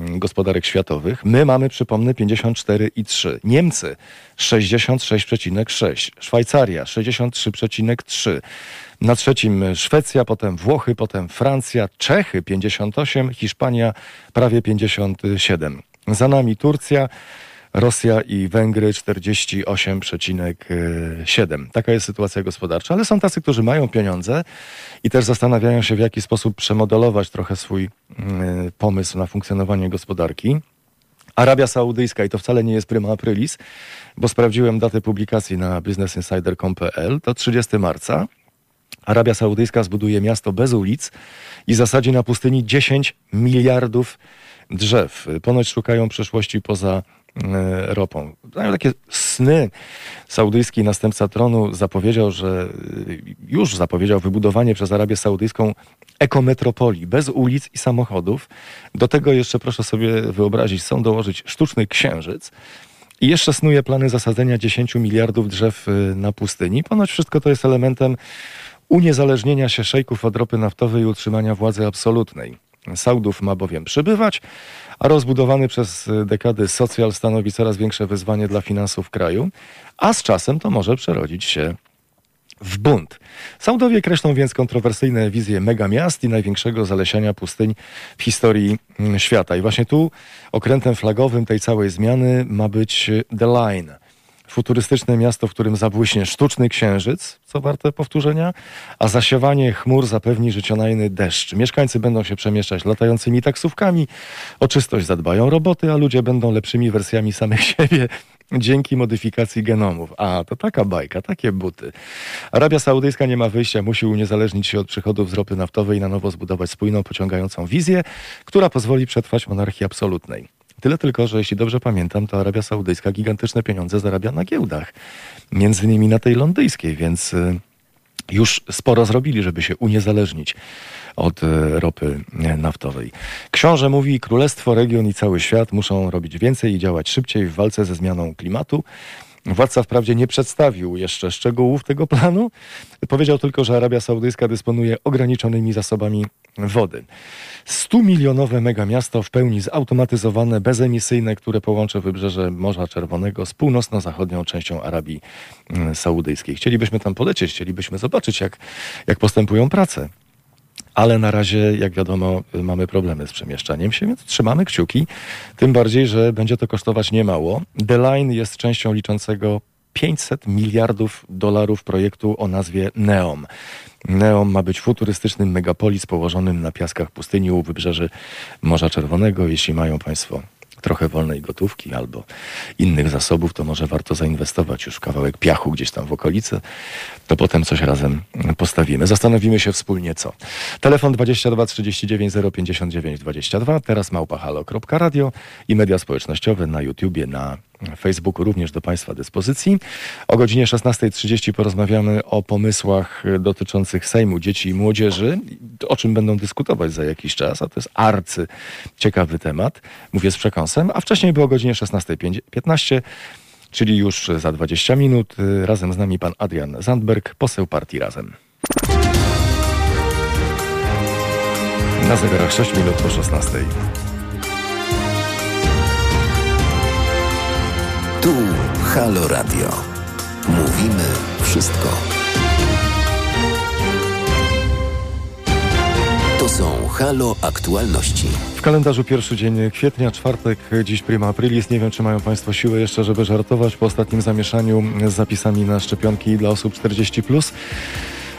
Speaker 1: gospodarek światowych. My mamy, przypomnę, 54,3. Niemcy 66,6. Szwajcaria 63,3. Na trzecim Szwecja, potem Włochy, potem Francja, Czechy 58, Hiszpania prawie 57. Za nami Turcja Rosja i Węgry 48,7. Taka jest sytuacja gospodarcza, ale są tacy, którzy mają pieniądze i też zastanawiają się, w jaki sposób przemodelować trochę swój mm, pomysł na funkcjonowanie gospodarki. Arabia Saudyjska, i to wcale nie jest prima aprilis, bo sprawdziłem datę publikacji na businessinsider.pl, to 30 marca. Arabia Saudyjska zbuduje miasto bez ulic i zasadzi na pustyni 10 miliardów drzew. Ponoć szukają przeszłości poza ropą. Mają takie sny. Saudyjski następca tronu zapowiedział, że e, już zapowiedział wybudowanie przez Arabię Saudyjską ekometropolii bez ulic i samochodów. Do tego jeszcze proszę sobie wyobrazić, chcą dołożyć sztuczny księżyc. I jeszcze snuje plany zasadzenia 10 miliardów drzew e, na pustyni. Ponoć wszystko to jest elementem uniezależnienia się szejków od ropy naftowej i utrzymania władzy absolutnej. Saudów ma bowiem przybywać, a rozbudowany przez dekady socjal stanowi coraz większe wyzwanie dla finansów kraju, a z czasem to może przerodzić się w bunt. Saudowie kreślą więc kontrowersyjne wizje megamiast i największego zalesiania pustyń w historii mm, świata. I właśnie tu okrętem flagowym tej całej zmiany ma być The Line. Futurystyczne miasto, w którym zabłyśnie sztuczny księżyc, co warte powtórzenia, a zasiewanie chmur zapewni życionajny deszcz. Mieszkańcy będą się przemieszczać latającymi taksówkami, o czystość zadbają roboty, a ludzie będą lepszymi wersjami samych siebie dzięki modyfikacji genomów. A, to taka bajka, takie buty. Arabia Saudyjska nie ma wyjścia, musi uniezależnić się od przychodów z ropy naftowej i na nowo zbudować spójną, pociągającą wizję, która pozwoli przetrwać monarchii absolutnej. Tyle tylko, że jeśli dobrze pamiętam, to Arabia Saudyjska gigantyczne pieniądze zarabia na giełdach. Między innymi na tej londyńskiej, więc y, już sporo zrobili, żeby się uniezależnić od y, ropy y, naftowej. Książę mówi, królestwo, region i cały świat muszą robić więcej i działać szybciej w walce ze zmianą klimatu. Władca wprawdzie nie przedstawił jeszcze szczegółów tego planu. Powiedział tylko, że Arabia Saudyjska dysponuje ograniczonymi zasobami wody. 100-milionowe megamiasto w pełni zautomatyzowane, bezemisyjne, które połączy wybrzeże Morza Czerwonego z północno-zachodnią częścią Arabii mm, Saudyjskiej. Chcielibyśmy tam polecieć, chcielibyśmy zobaczyć, jak, jak postępują prace. Ale na razie, jak wiadomo, mamy problemy z przemieszczaniem się, więc trzymamy kciuki. Tym bardziej, że będzie to kosztować niemało. The Line jest częścią liczącego 500 miliardów dolarów projektu o nazwie NEOM. NEOM ma być futurystycznym megapolis położonym na piaskach pustyni u wybrzeży Morza Czerwonego. Jeśli mają Państwo trochę wolnej gotówki albo innych zasobów, to może warto zainwestować już w kawałek piachu gdzieś tam w okolicy, to potem coś razem postawimy. Zastanowimy się wspólnie co. Telefon 22 39 059 22, teraz małpahalo.radio i media społecznościowe na YouTubie, na Facebooku również do Państwa dyspozycji. O godzinie 16.30 porozmawiamy o pomysłach dotyczących Sejmu Dzieci i Młodzieży, o czym będą dyskutować za jakiś czas, a to jest arcy ciekawy temat, mówię z przekąsem, a wcześniej było o godzinie 16.15 czyli już za 20 minut. Razem z nami pan Adrian Zandberg, poseł partii Razem. Na zegarach 6 minut po 16.
Speaker 2: Tu Halo Radio. Mówimy wszystko. To są Halo Aktualności.
Speaker 1: W kalendarzu pierwszy dzień kwietnia, czwartek, dziś prima aprilis. Nie wiem, czy mają Państwo siłę jeszcze, żeby żartować po ostatnim zamieszaniu z zapisami na szczepionki dla osób 40+.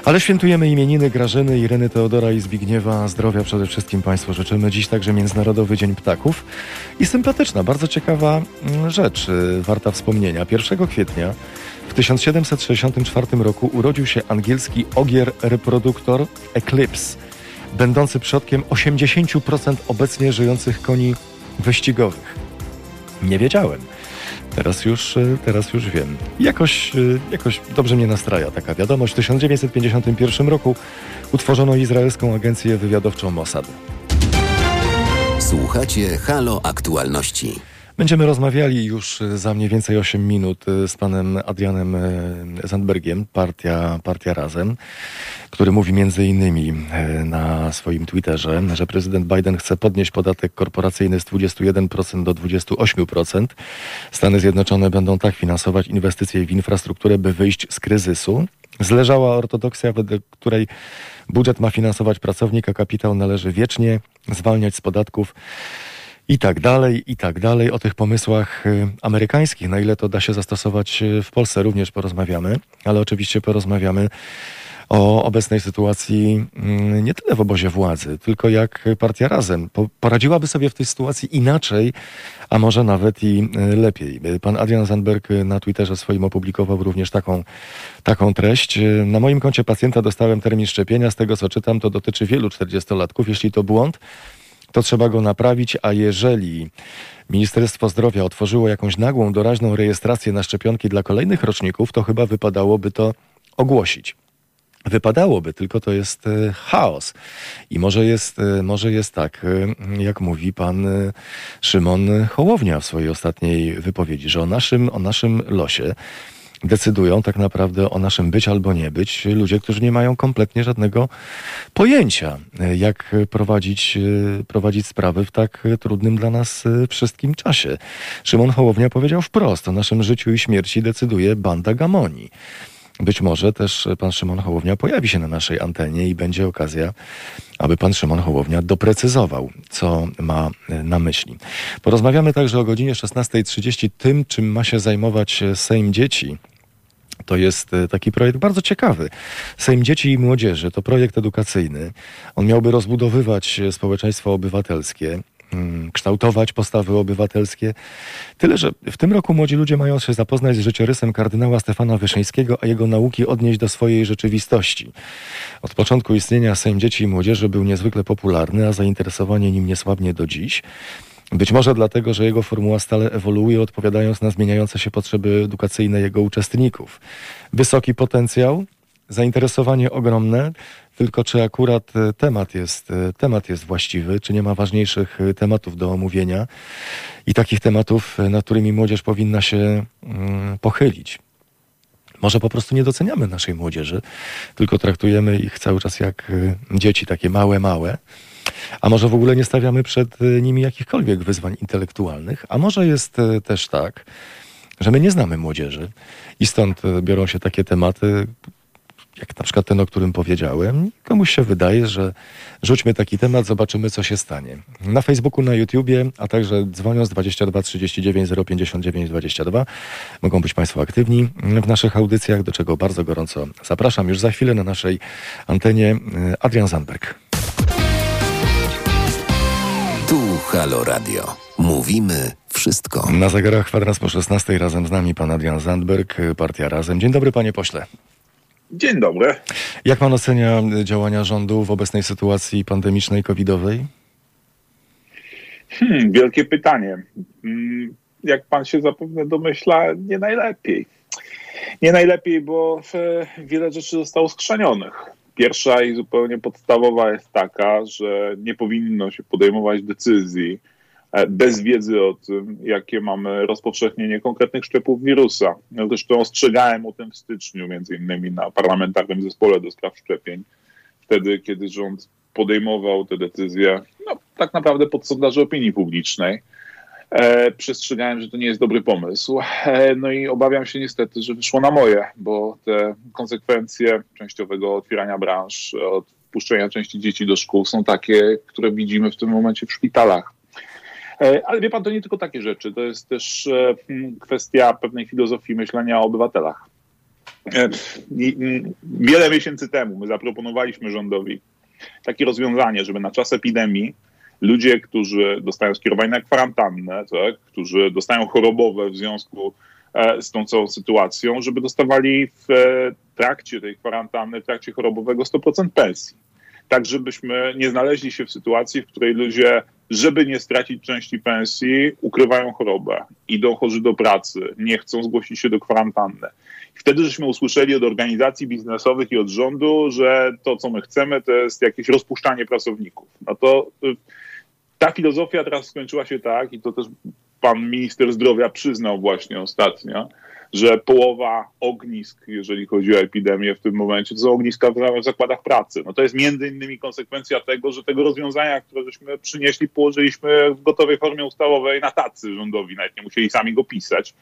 Speaker 1: Ale świętujemy imieniny Grażyny, Ireny, Teodora i Zbigniewa. Zdrowia przede wszystkim Państwu życzymy. Dziś także Międzynarodowy Dzień Ptaków. I sympatyczna, bardzo ciekawa mm, rzecz, y, warta wspomnienia. 1 kwietnia w 1764 roku urodził się angielski ogier reproduktor Eclipse, będący przodkiem 80% obecnie żyjących koni wyścigowych. Nie wiedziałem. Teraz już, y, teraz już wiem. Jakoś, y, jakoś dobrze mnie nastraja taka wiadomość. W 1951 roku utworzono izraelską agencję wywiadowczą Mossad.
Speaker 2: Słuchacie Halo Aktualności.
Speaker 1: Będziemy rozmawiali już y, za mniej więcej 8 minut z panem Adrianem Zandbergiem, partia, partia Razem, który mówi między innymi na swoim Twitterze, że prezydent Biden chce podnieść podatek korporacyjny z 21% do 28%. Stany Zjednoczone będą tak finansować inwestycje w infrastrukturę, by wyjść z kryzysu. Zleżała ortodoksja, wedle której budżet ma finansować pracownik, a kapitał należy wiecznie zwalniać z podatków i tak dalej, i tak dalej. O tych pomysłach y, amerykańskich, na ile to da się zastosować y, w Polsce, również porozmawiamy, ale oczywiście porozmawiamy o obecnej sytuacji mm, nie tyle w obozie władzy, tylko jak partia razem poradziłaby sobie w tej sytuacji inaczej, a może nawet i y, lepiej. Pan Adrian Zandberg na Twitterze swoim opublikował również taką, taką treść. Na moim koncie pacjenta dostałem termin szczepienia. Z tego co czytam, to dotyczy wielu 40-latków. Jeśli to błąd, to trzeba go naprawić, a jeżeli Ministerstwo Zdrowia otworzyło jakąś nagłą, doraźną rejestrację na szczepionki dla kolejnych roczników, to chyba wypadałoby to ogłosić. Wypadałoby, tylko to jest e, chaos. I może jest, e, może jest tak, e, jak mówi pan Szymon Hołownia w swojej ostatniej wypowiedzi, że o naszym, o naszym losie decydują tak naprawdę o naszym być albo nie być ludzie, którzy nie mają kompletnie żadnego pojęcia, jak prowadzić, prowadzić sprawy w tak trudnym dla nas wszystkim czasie. Szymon Hołownia powiedział wprost, o naszym życiu i śmierci decyduje banda Gamoni. być może też pan Szymon Hołownia pojawi się na naszej antenie i będzie okazja, aby pan Szymon Hołownia doprecyzował, co ma na myśli. Porozmawiamy także o godzinie 16.30 tym, czym ma się zajmować Sejm Dzieci. To jest e, taki projekt bardzo ciekawy. Sejm Dzieci i Młodzieży to projekt edukacyjny. On miałby rozbudowywać e, społeczeństwo obywatelskie, mm, kształtować postawy obywatelskie. Tyle, że w tym roku młodzi ludzie mają się zapoznać z życiorysem kardynała Stefana Wyszyńskiego, a jego nauki odnieść do swojej rzeczywistości. Od początku istnienia Sejm Dzieci i Młodzieży był niezwykle popularny, a zainteresowanie nim nie słabnie do dziś. Być może dlatego, że jego formuła stale ewoluuje, odpowiadając na zmieniające się potrzeby edukacyjne jego uczestników. Wysoki potencjał, zainteresowanie ogromne, tylko czy akurat e, temat jest, e, temat jest właściwy, czy nie ma ważniejszych e, tematów do omówienia i takich tematów, nad którymi młodzież powinna się mm, pochylić. Może po prostu nie doceniamy naszej młodzieży, tylko traktujemy ich cały czas jak dzieci, takie małe, małe. A może w ogóle nie stawiamy przed y, nimi jakichkolwiek wyzwań intelektualnych? A może jest y, też tak, że my nie znamy młodzieży i stąd y, biorą się takie tematy, jak na przykład ten, o którym powiedziałem. Komuś się wydaje, że rzućmy taki temat, zobaczymy, co się stanie. Na Facebooku, na YouTubie, a także dzwoniąc 22 39 059 22 mogą być Państwo aktywni w naszych audycjach, do czego bardzo gorąco zapraszam. Już za chwilę na naszej antenie Adrian Zandberg.
Speaker 2: Tu Halo Radio. Mówimy wszystko.
Speaker 1: Na zegarach kwadrans po 16 razem z nami pan Adrian Zandberg, Partia Razem. Dzień dobry panie pośle.
Speaker 5: Dzień dobry.
Speaker 1: Jak pan ocenia działania rządu w obecnej sytuacji pandemicznej, covidowej?
Speaker 5: Hmm, wielkie pytanie. Hmm, jak pan się zapewne domyśla, nie najlepiej. Nie najlepiej, bo wiele rzeczy zostało skrzanionych. Pierwsza i zupełnie podstawowa jest taka, że nie powinno się podejmować decyzji e, bez wiedzy o tym, jakie mamy rozpowszechnienie konkretnych szczepów wirusa. Zresztą ostrzegałem o tym w styczniu, między innymi na parlamentarnym zespole do spraw szczepień, wtedy, kiedy rząd podejmował te decyzje, no, tak naprawdę pod sondaże opinii publicznej. E, przestrzegałem, że to nie jest dobry pomysł. E, no i obawiam się niestety, że wyszło na moje, bo te konsekwencje częściowego otwierania branż, od wpuszczenia części dzieci do szkół są takie, które widzimy w tym momencie w szpitalach. E, ale wie pan, to nie tylko takie rzeczy, to jest też hmm, kwestia pewnej filozofii myślenia o obywatelach. Wiele miesięcy temu my zaproponowaliśmy rządowi takie rozwiązanie, żeby na czas epidemii ludzie, którzy dostają skierowanie na kwarantannę, tak, którzy dostają chorobowe w związku e, z tą całą sytuacją, żeby dostawali w e, trakcie tej kwarantanny, w trakcie chorobowego 100% pensji. Tak, żebyśmy nie znaleźli się w sytuacji, w której ludzie, żeby nie stracić części pensji, ukrywają chorobę, idą chorzy do pracy, nie chcą zgłosić się do kwarantanny. Wtedy żeśmy usłyszeli od organizacji biznesowych i od rządu, że to, co my chcemy, to jest jakieś rozpuszczanie pracowników. No to y, ta filozofia teraz skończyła się tak, i to też pan minister zdrowia przyznał właśnie ostatnio, że połowa ognisk, jeżeli chodzi o epidemię w tym momencie, to są ogniska w zakładach pracy. No to jest między innymi konsekwencja tego, że tego rozwiązania, które żeśmy przynieśli, położyliśmy w gotowej formie ustawowej na tacy rządowi, nawet nie musieli sami go pisać.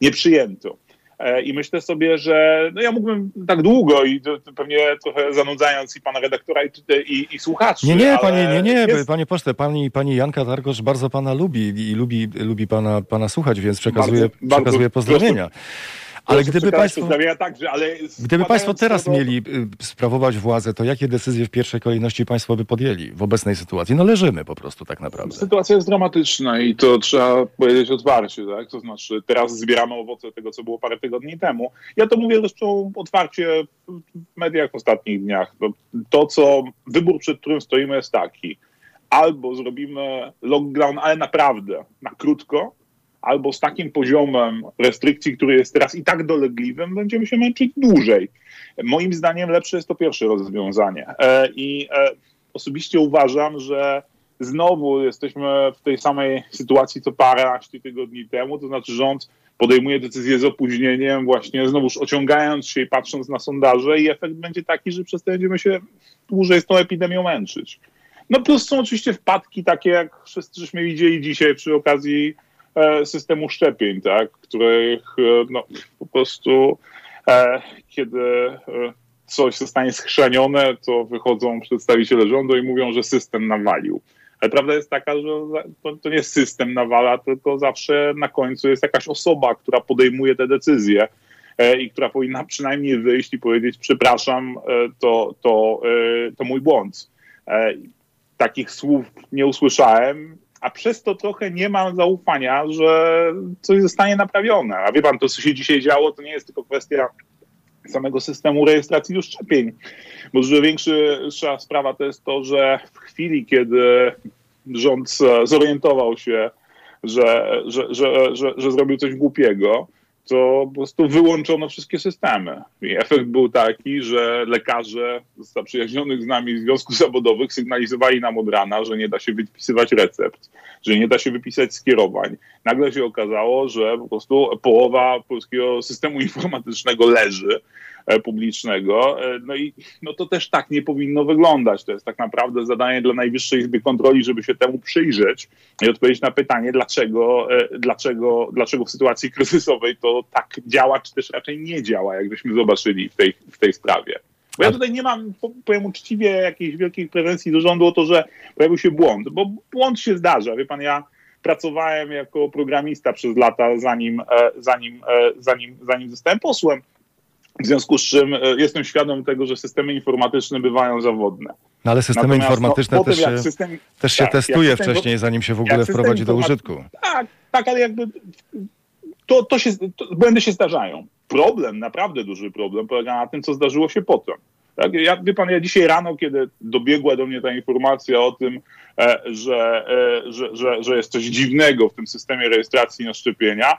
Speaker 5: Nie przyjęto. E, I myślę sobie, że no ja mógłbym tak długo i pewnie trochę zanudzając i pana redaktora i, i, i słuchaczy.
Speaker 1: Nie, nie, panie, nie, nie, jest... panie pośle, pani, pani Janka Targosz bardzo pana lubi i lubi, lubi pana, pana słuchać, więc przekazuje, bardzo, przekazuje bardzo pozdrowienia. Proszę. Ale gdyby państwo,
Speaker 5: także, ale
Speaker 1: gdyby państwo teraz mieli y, sprawować władzę, to jakie decyzje w pierwszej kolejności państwo by podjęli w obecnej sytuacji? No leżymy po prostu tak naprawdę.
Speaker 5: Sytuacja jest dramatyczna i to trzeba powiedzieć otwarcie, tak? To znaczy teraz zbieramy owoce tego, co było parę tygodni temu. Ja to mówię zresztą otwarcie w mediach w ostatnich dniach. To, to co, wybór, przed którym stoimy jest taki. Albo zrobimy lockdown, ale naprawdę na krótko, albo z takim poziomem restrykcji, który jest teraz i tak dolegliwym, będziemy się męczyć dłużej. Moim zdaniem lepsze jest to pierwsze rozwiązanie. E, I e, osobiście uważam, że znowu jesteśmy w tej samej sytuacji co paręnaście tygodni temu, to znaczy rząd podejmuje decyzję z opóźnieniem, właśnie znowuż ociągając się i patrząc na sondaże i efekt będzie taki, że przez to będziemy się dłużej z tą epidemią męczyć. No plus są oczywiście wpadki takie, jak wszyscy żeśmy widzieli dzisiaj przy okazji systemu szczepień, tak, których e, no, po prostu e, kiedy e, coś zostanie schrzanione, to wychodzą przedstawiciele rządu i mówią, że system nawalił. Ale prawda jest taka, że to, to nie system nawala, tylko zawsze na końcu jest jakaś osoba, która podejmuje te decyzje e, i która powinna przynajmniej wyjść i powiedzieć: Przepraszam, e, to, to, e, to mój błąd. E, takich słów nie usłyszałem, a przez to trochę nie mam zaufania, że coś zostanie naprawione. A wie pan, to co się dzisiaj działo, to nie jest tylko kwestia samego systemu rejestracji do szczepień. Bo dużo większa sprawa to jest to, że w chwili, kiedy rząd zorientował się, że, że, że, że zrobił coś głupiego, to po prostu wyłączono wszystkie systemy. I efekt był taki, że lekarze z zaprzyjaźnionych z nami związków zawodowych sygnalizowali nam od rana, że nie da się wypisywać recept, że nie da się wypisać skierowań. Nagle się okazało, że po prostu połowa polskiego systemu informatycznego leży publicznego. E, no i no to też tak nie powinno wyglądać. To jest tak naprawdę zadanie dla Najwyższej Izby Kontroli, żeby się temu przyjrzeć i odpowiedzieć na pytanie, dlaczego, e, dlaczego, dlaczego w sytuacji kryzysowej to tak działa, czy też raczej nie działa, jak żeśmy zobaczyli w tej, w tej sprawie. Bo ja tutaj nie mam, powiem uczciwie, jakiejś wielkiej pretensji do rządu o to, że pojawił się błąd, bo błąd się zdarza. Wie pan, ja pracowałem jako programista przez lata, zanim, zanim, zanim, zanim zostałem posłem. W związku z czym e, jestem świadom tego, że systemy informatyczne bywają zawodne.
Speaker 1: No ale systemy Natomiast, no, informatyczne no, też, się, system, też się tak, testuje system, wcześniej, zanim się w ogóle wprowadzi do użytku.
Speaker 5: Tak, tak, ale jakby to, to się, to, błędy się zdarzają. Problem, naprawdę duży problem polega na tym, co zdarzyło się potem. Tak? Ja, wie pan, ja dzisiaj rano, kiedy dobiegła do mnie ta informacja o tym, e, że, e, że, że, że jest coś dziwnego w tym systemie rejestracji na szczepienia,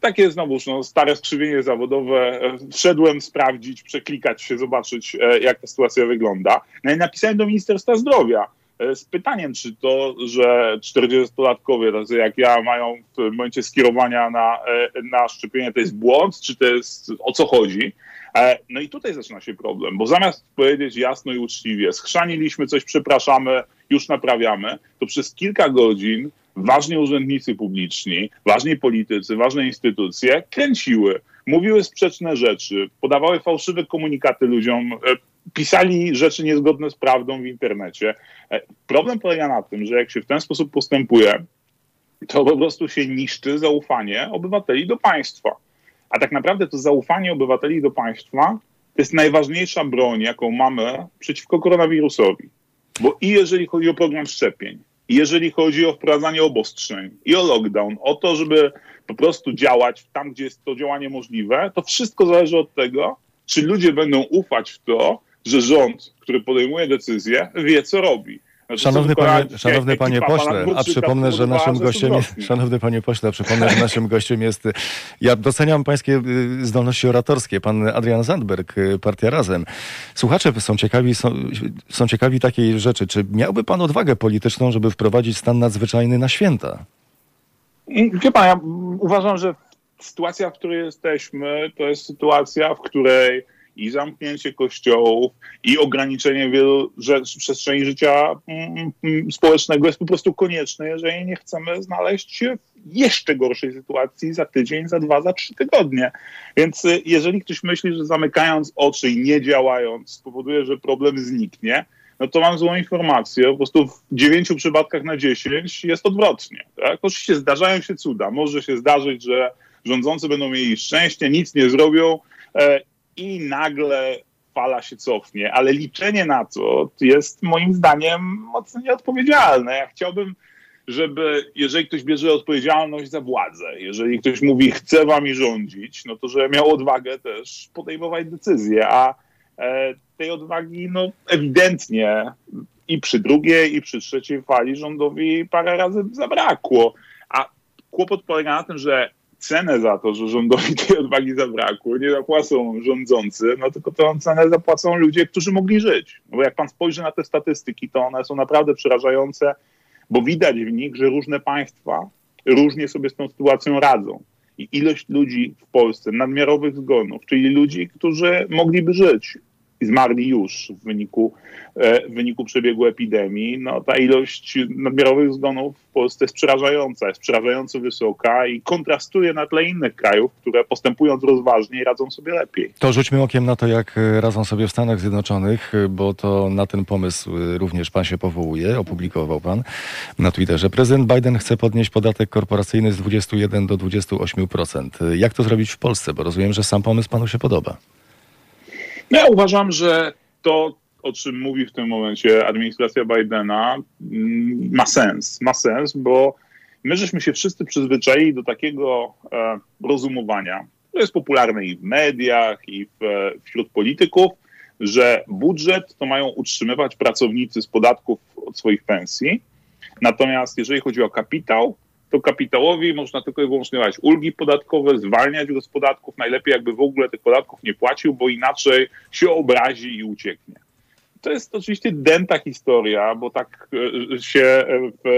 Speaker 5: takie znowuż no, stare skrzywienie zawodowe. E, wszedłem sprawdzić, przeklikać się, zobaczyć, e, jak ta sytuacja wygląda. No i napisałem do Ministerstwa Zdrowia e, z pytaniem, czy to, że 40-latkowie, tacy jak ja, mają w momencie skierowania na, na szczepienie, to jest błąd, czy to jest o co chodzi. No i tutaj zaczyna się problem, bo zamiast powiedzieć jasno i uczciwie, schrzaniliśmy coś, przepraszamy, już naprawiamy, to przez kilka godzin ważni urzędnicy publiczni, ważni politycy, ważne instytucje kręciły, mówiły sprzeczne rzeczy, podawały fałszywe komunikaty ludziom, e, pisali rzeczy niezgodne z prawdą w internecie. E, problem polega na tym, że jak się w ten sposób postępuje, to po prostu się niszczy zaufanie obywateli do państwa. A tak naprawdę to zaufanie obywateli do państwa to jest najważniejsza broń, jaką mamy przeciwko koronawirusowi. Bo i jeżeli chodzi o program szczepień, jeżeli chodzi o wprowadzanie obostrzeń i o lockdown, o to, żeby po prostu działać tam, gdzie jest to działanie możliwe, to wszystko zależy od tego, czy ludzie będą ufać w to, że rząd, który podejmuje decyzje, wie, co robi.
Speaker 1: Znaczy, szanowny panie, szanowny panie pośle, a przypomnę, że naszym gościem szanowny panie pośle, przypomnę, że naszym gościem jest, ja doceniam pańskie y, zdolności oratorskie, pan Adrian Zandberg, y, Partia Razem. Słuchacze są ciekawi, są, są ciekawi takiej rzeczy. Czy miałby pan odwagę polityczną, żeby wprowadzić stan nadzwyczajny na święta?
Speaker 5: Wie pan, ja uważam, że sytuacja, w której jesteśmy, to jest sytuacja, w której i zamknięcie kościołów, i ograniczenie wielu rzecz, przestrzeni życia mm, mm, społecznego jest po prostu konieczne, jeżeli nie chcemy znaleźć się w jeszcze gorszej sytuacji za tydzień, za dwa, za trzy tygodnie. Więc y, jeżeli ktoś myśli, że zamykając oczy i nie działając spowoduje, że problem zniknie, no to mam złą informację. Po prostu w dziewięciu przypadkach na dziesięć jest odwrotnie. Tak? Oczywiście zdarzają się cuda. Może się zdarzyć, że rządzący będą mieli szczęście, nic nie zrobią e, i nagle fala się cofnie, ale liczenie na to jest moim zdaniem mocno nieodpowiedzialne. Ja chciałbym, żeby jeżeli ktoś bierze odpowiedzialność za władzę, jeżeli ktoś mówi chce wami rządzić, no to żeby miał odwagę też podejmować decyzje, a e, tej odwagi no ewidentnie i przy drugiej, i przy trzeciej fali rządowi parę razy zabrakło. A kłopot polega na tym, że cenę za to, że rządowi tej odwagi zabrakło, nie zapłacą rządzący, no tylko tę cenę zapłacą ludzie, którzy mogli żyć. No bo jak pan spojrzy na te statystyki, to one są naprawdę przerażające, bo widać w nich, że różne państwa różnie sobie z tą sytuacją radzą. I ilość ludzi w Polsce, nadmiarowych zgonów, czyli ludzi, którzy mogliby żyć, zmarli już w wyniku, e, w wyniku przebiegu epidemii, no ta ilość nadmiarowych zgonów w Polsce jest przerażająca, jest przerażająco wysoka i kontrastuje na tle innych krajów, które postępując rozważnie radzą sobie lepiej.
Speaker 1: To rzućmy okiem na to, jak e, radzą sobie w Stanach Zjednoczonych, e, bo to na ten pomysł również pan się powołuje, opublikował pan na Twitterze. Prezydent Biden chce podnieść podatek korporacyjny z 21 do 28%. Jak to zrobić w Polsce? Bo rozumiem, że sam pomysł panu się podoba.
Speaker 5: Ja uważam, że to, o czym mówi w tym momencie administracja Bidena, mm, ma sens. Ma sens, bo my żeśmy się wszyscy przyzwyczaili do takiego e, rozumowania. To jest popularne i w mediach, i w, e, wśród polityków, że budżet to mają utrzymywać pracownicy z podatków od swoich pensji. Natomiast jeżeli chodzi o kapitał, to kapitałowi można tylko i wyłącznie dawać ulgi podatkowe, zwalniać go z podatków, najlepiej jakby w ogóle tych podatków nie płacił, bo inaczej się obrazi i ucieknie. To jest oczywiście dęta historia, bo tak e, się w,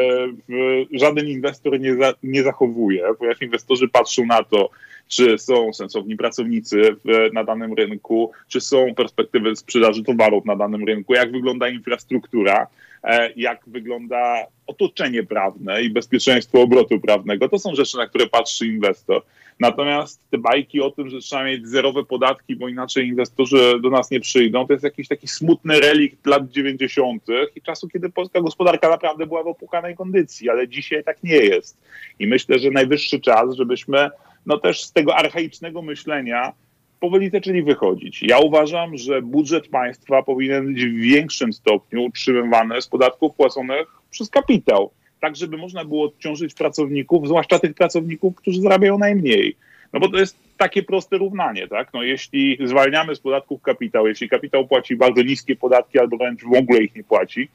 Speaker 5: w żaden inwestor nie, za, nie zachowuje, ponieważ inwestorzy patrzą na to, czy są sensowni pracownicy w, na danym rynku, czy są perspektywy sprzedaży towarów na danym rynku, jak wygląda infrastruktura, e, jak wygląda otoczenie prawne i bezpieczeństwo obrotu prawnego. To są rzeczy, na które patrzy inwestor. Natomiast te bajki o tym, że trzeba mieć zerowe podatki, bo inaczej inwestorzy do nas nie przyjdą, to jest jakiś taki smutny relikt lat 90. i czasu, kiedy polska gospodarka naprawdę była w opłuchanej kondycji, ale dzisiaj tak nie jest. I myślę, że najwyższy czas, żebyśmy no też z tego archaicznego myślenia powoli zaczęli wychodzić. Ja uważam, że budżet państwa powinien być w większym stopniu utrzymywany z podatków płaconych przez kapitał, tak żeby można było odciążyć pracowników, zwłaszcza tych pracowników, którzy zarabiają najmniej. No bo to jest takie proste równanie, tak? No jeśli zwalniamy z podatków kapitał, jeśli kapitał płaci bardzo niskie podatki albo wręcz w ogóle ich nie płaci,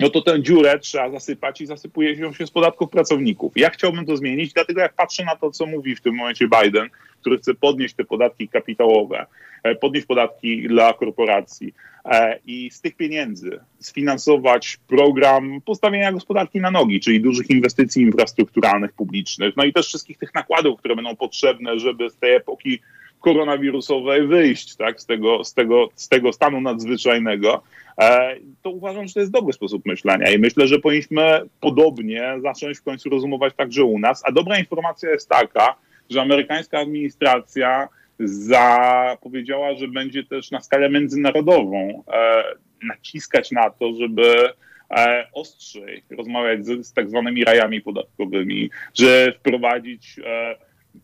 Speaker 5: no to tę dziurę trzeba zasypać i zasypuje się z podatków pracowników. Ja chciałbym to zmienić, dlatego jak patrzę na to, co mówi w tym momencie Biden, który chce podnieść te podatki kapitałowe, e, podnieść podatki dla korporacji e, i z tych pieniędzy sfinansować program postawienia gospodarki na nogi, czyli dużych inwestycji infrastrukturalnych publicznych, no i też wszystkich tych nakładów, które będą potrzebne, żeby z tej epoki koronawirusowej wyjść tak, z, tego, z, tego, z tego stanu nadzwyczajnego, e, to uważam, że to jest dobry sposób myślenia i myślę, że powinniśmy podobnie zacząć w końcu rozumować także u nas. A dobra informacja jest taka, że amerykańska administracja zapowiedziała, że będzie też na skalę międzynarodową e, naciskać na to, żeby e, ostrzej rozmawiać z, z tak zwanymi rajami podatkowymi, że wprowadzić